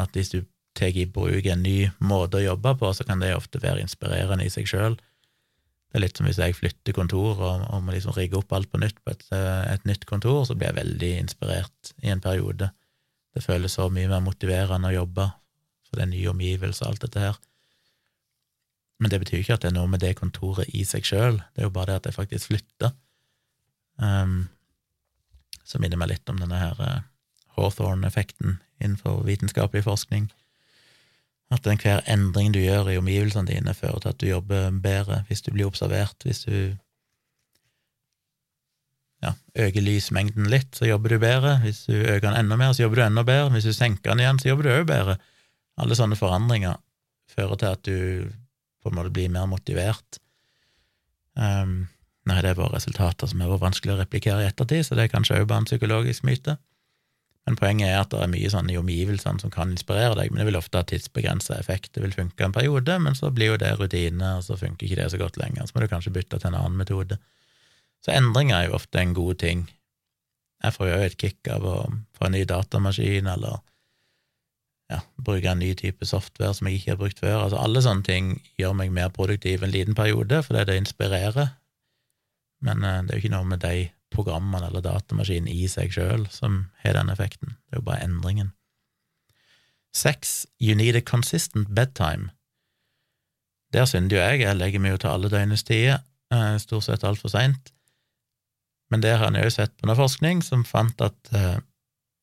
at hvis du tar i bruk en ny måte å jobbe på, så kan det ofte være inspirerende i seg sjøl. Det er litt som hvis jeg flytter kontor og, og må liksom rigge opp alt på nytt på et, eh, et, nytt kontor, så blir jeg veldig inspirert i en periode. Det føles så mye mer motiverende å jobbe, for det er nye omgivelser og alt dette her. Men det betyr ikke at det er noe med det kontoret i seg sjøl, det er jo bare det at jeg faktisk flytter. Um, som minner meg litt om denne her uh, Hawthorne-effekten innenfor vitenskapelig forskning. At enhver endring du gjør i omgivelsene dine, fører til at du jobber bedre hvis du blir observert. Hvis du ja, øker lysmengden litt, så jobber du bedre. Hvis du øker den enda mer, så jobber du enda bedre. Hvis du senker den igjen, så jobber du òg bedre. Alle sånne forandringer fører til at du på en måte blir mer motivert. Um, nei, det er bare resultater som er vanskelig å replikere i ettertid, så det er kanskje òg bare en psykologisk myte. Men poenget er at det er mye sånn i omgivelsene som kan inspirere deg, men det vil ofte ha tidsbegrensa effekt. Det vil funke en periode, men så blir jo det rutine, og så funker ikke det så godt lenger. Så må du kanskje bytte til en annen metode. Så endringer er jo ofte en god ting. Jeg får jo et kick av å få en ny datamaskin, eller ja, bruke en ny type software som jeg ikke har brukt før. Altså Alle sånne ting gjør meg mer produktiv en liten periode, fordi det inspirerer. Men eh, det er jo ikke noe med de programmene eller datamaskinen i seg sjøl som har den effekten. Det er jo bare endringen. Sex, you need a consistent bedtime. Der synder jo jeg, jeg legger meg jo til alle døgnets tider, eh, stort sett altfor seint. Men der har en jo sett på noe forskning som fant at eh,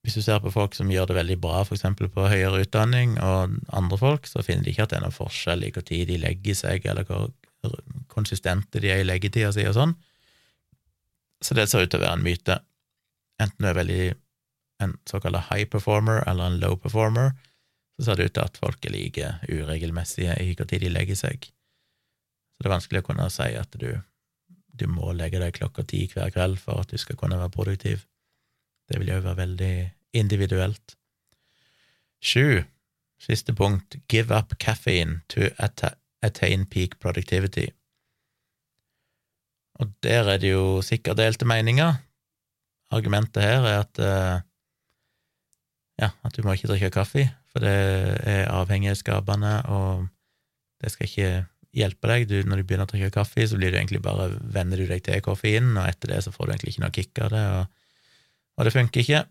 hvis du ser på folk som gjør det veldig bra, eksempel på høyere utdanning, og andre folk, så finner de ikke at det er noen forskjell i hvor tid de legger seg, eller hvor konsistente de er i leggetida si og sånn. Så det ser ut til å være en myte. Enten du er veldig en såkalt high performer eller en low performer, så ser det ut til at folk er like uregelmessige i tid de legger seg. Så det er vanskelig å kunne si at du, du må legge deg klokka ti hver kveld for at du skal kunne være produktiv. Det vil jo være veldig individuelt. Sju, siste punkt, give up caffeine to attain peak productivity. Og der er det jo sikkert delte meninger. Argumentet her er at uh, ja, at du må ikke drikke kaffe, for det er avhengighetsskapende, og det skal ikke hjelpe deg. Du, når du begynner å drikke kaffe, så blir du egentlig bare venner du deg til koffeinen, og etter det så får du egentlig ikke noe kick av det, og, og det funker ikke.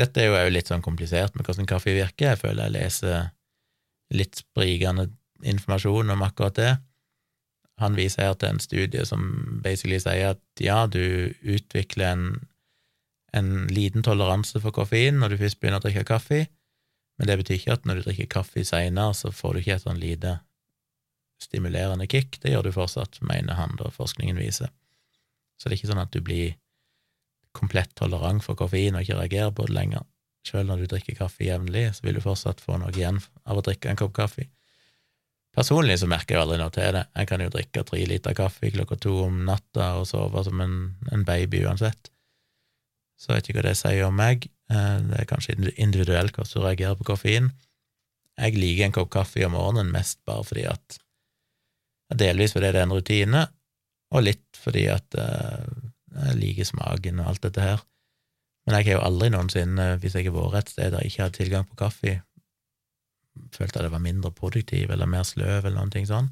Dette er jo litt sånn komplisert med hvordan kaffe virker. Jeg føler jeg leser litt sprikende informasjon om akkurat det. Han viser her til en studie som basically sier at ja, du utvikler en, en liten toleranse for koffein når du først begynner å drikke kaffe, men det betyr ikke at når du drikker kaffe seinere, så får du ikke et sånn lite stimulerende kick. Det gjør du fortsatt, mener han da forskningen viser. Så det er ikke sånn at du blir komplett tolerant for koffein og ikke reagerer på det lenger. Selv når du drikker kaffe jevnlig, så vil du fortsatt få noe igjen av å drikke en kopp kaffe. Personlig så merker jeg aldri noe til det. Jeg kan jo drikke tre liter kaffe klokka to om natta og sove som en, en baby uansett. Så jeg vet ikke hva det sier om meg. Eh, det er kanskje individuelt hvordan du reagerer på koffein. Jeg liker en kopp kaffe om morgenen mest bare fordi at Delvis fordi det er en rutine, og litt fordi at eh, jeg liker smaken og alt dette her. Men jeg har jo aldri noensinne, hvis jeg har vært et sted der jeg ikke har tilgang på kaffe, følte at jeg var mindre produktiv eller mer sløv eller noen ting sånn.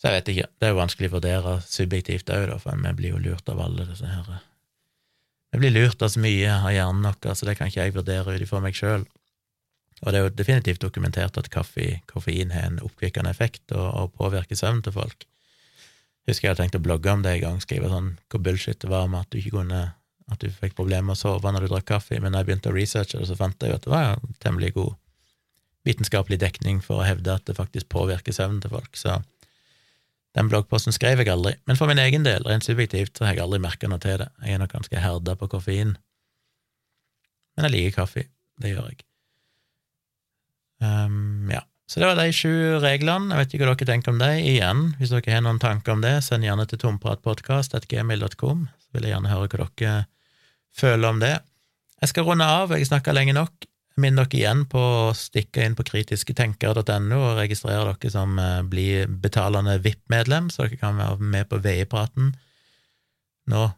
Så jeg vet ikke. Det er jo vanskelig å vurdere subjektivt òg, for vi blir jo lurt av alle disse her Vi blir lurt av så mye av hjernen vår, så det kan ikke jeg vurdere ut ifra meg sjøl. Og det er jo definitivt dokumentert at kaffe, koffein har en oppkvikkende effekt og, og påvirker søvn til folk. Husker jeg hadde tenkt å blogge om det en gang, skrive sånn hvor bullshit det var med at du ikke kunne at du fikk problemer med å sove når du drakk kaffe, men da jeg begynte å researche det, så fant jeg jo at det var temmelig god vitenskapelig dekning for å hevde at det faktisk påvirker søvnen til folk, så den bloggposten skrev jeg aldri. Men for min egen del, rent subjektivt, så har jeg aldri merka noe til det. Jeg er nok ganske herda på koffein. Men jeg liker kaffe. Det gjør jeg. Um, ja. Så det var de sju reglene. Jeg vet ikke hva dere tenker om det. Igjen, hvis dere har noen tanker om det, send gjerne til tompratpodkast.gmil.com, så vil jeg gjerne høre hva dere føler om det. Jeg skal runde av, jeg snakka lenge nok. Jeg minner dere igjen på å stikke inn på kritisketenker.no og registrere dere som eh, blir betalende VIP-medlem, så dere kan være med på VI-praten nå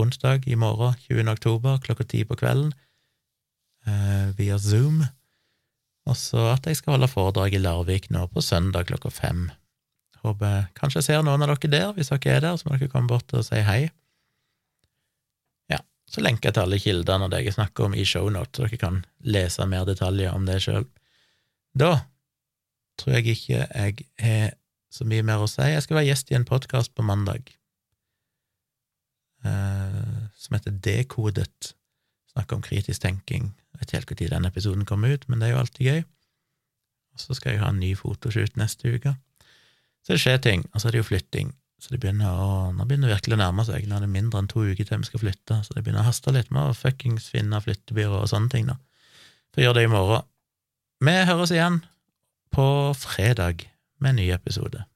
onsdag i morgen, 20. oktober, klokka ti på kvelden, eh, via Zoom. Og så at jeg skal holde foredrag i Larvik nå på søndag klokka fem. Håper kanskje jeg ser noen av dere der. Hvis dere er der, så må dere komme bort og si hei. Så lenker jeg til alle kildene og det jeg snakker om i shownote, så dere kan lese mer detaljer om det sjøl. Da tror jeg ikke jeg har så mye mer å si. Jeg skal være gjest i en podkast på mandag eh, som heter Dekodet. Snakker om kritisk tenking. Jeg vet ikke helt når den episoden kommer ut, men det er jo alltid gøy. Og så skal jeg ha en ny fotoshoot neste uke. Så det skjer ting, og så er det jo flytting. Så det begynner å, nå begynner det virkelig å nærme seg. Nå er det mindre enn to uker til vi skal flytte, så det begynner å haste litt med å fuckings finne flyttebyrå og sånne ting, da. Får gjøre det i morgen. Vi høres igjen på fredag med en ny episode.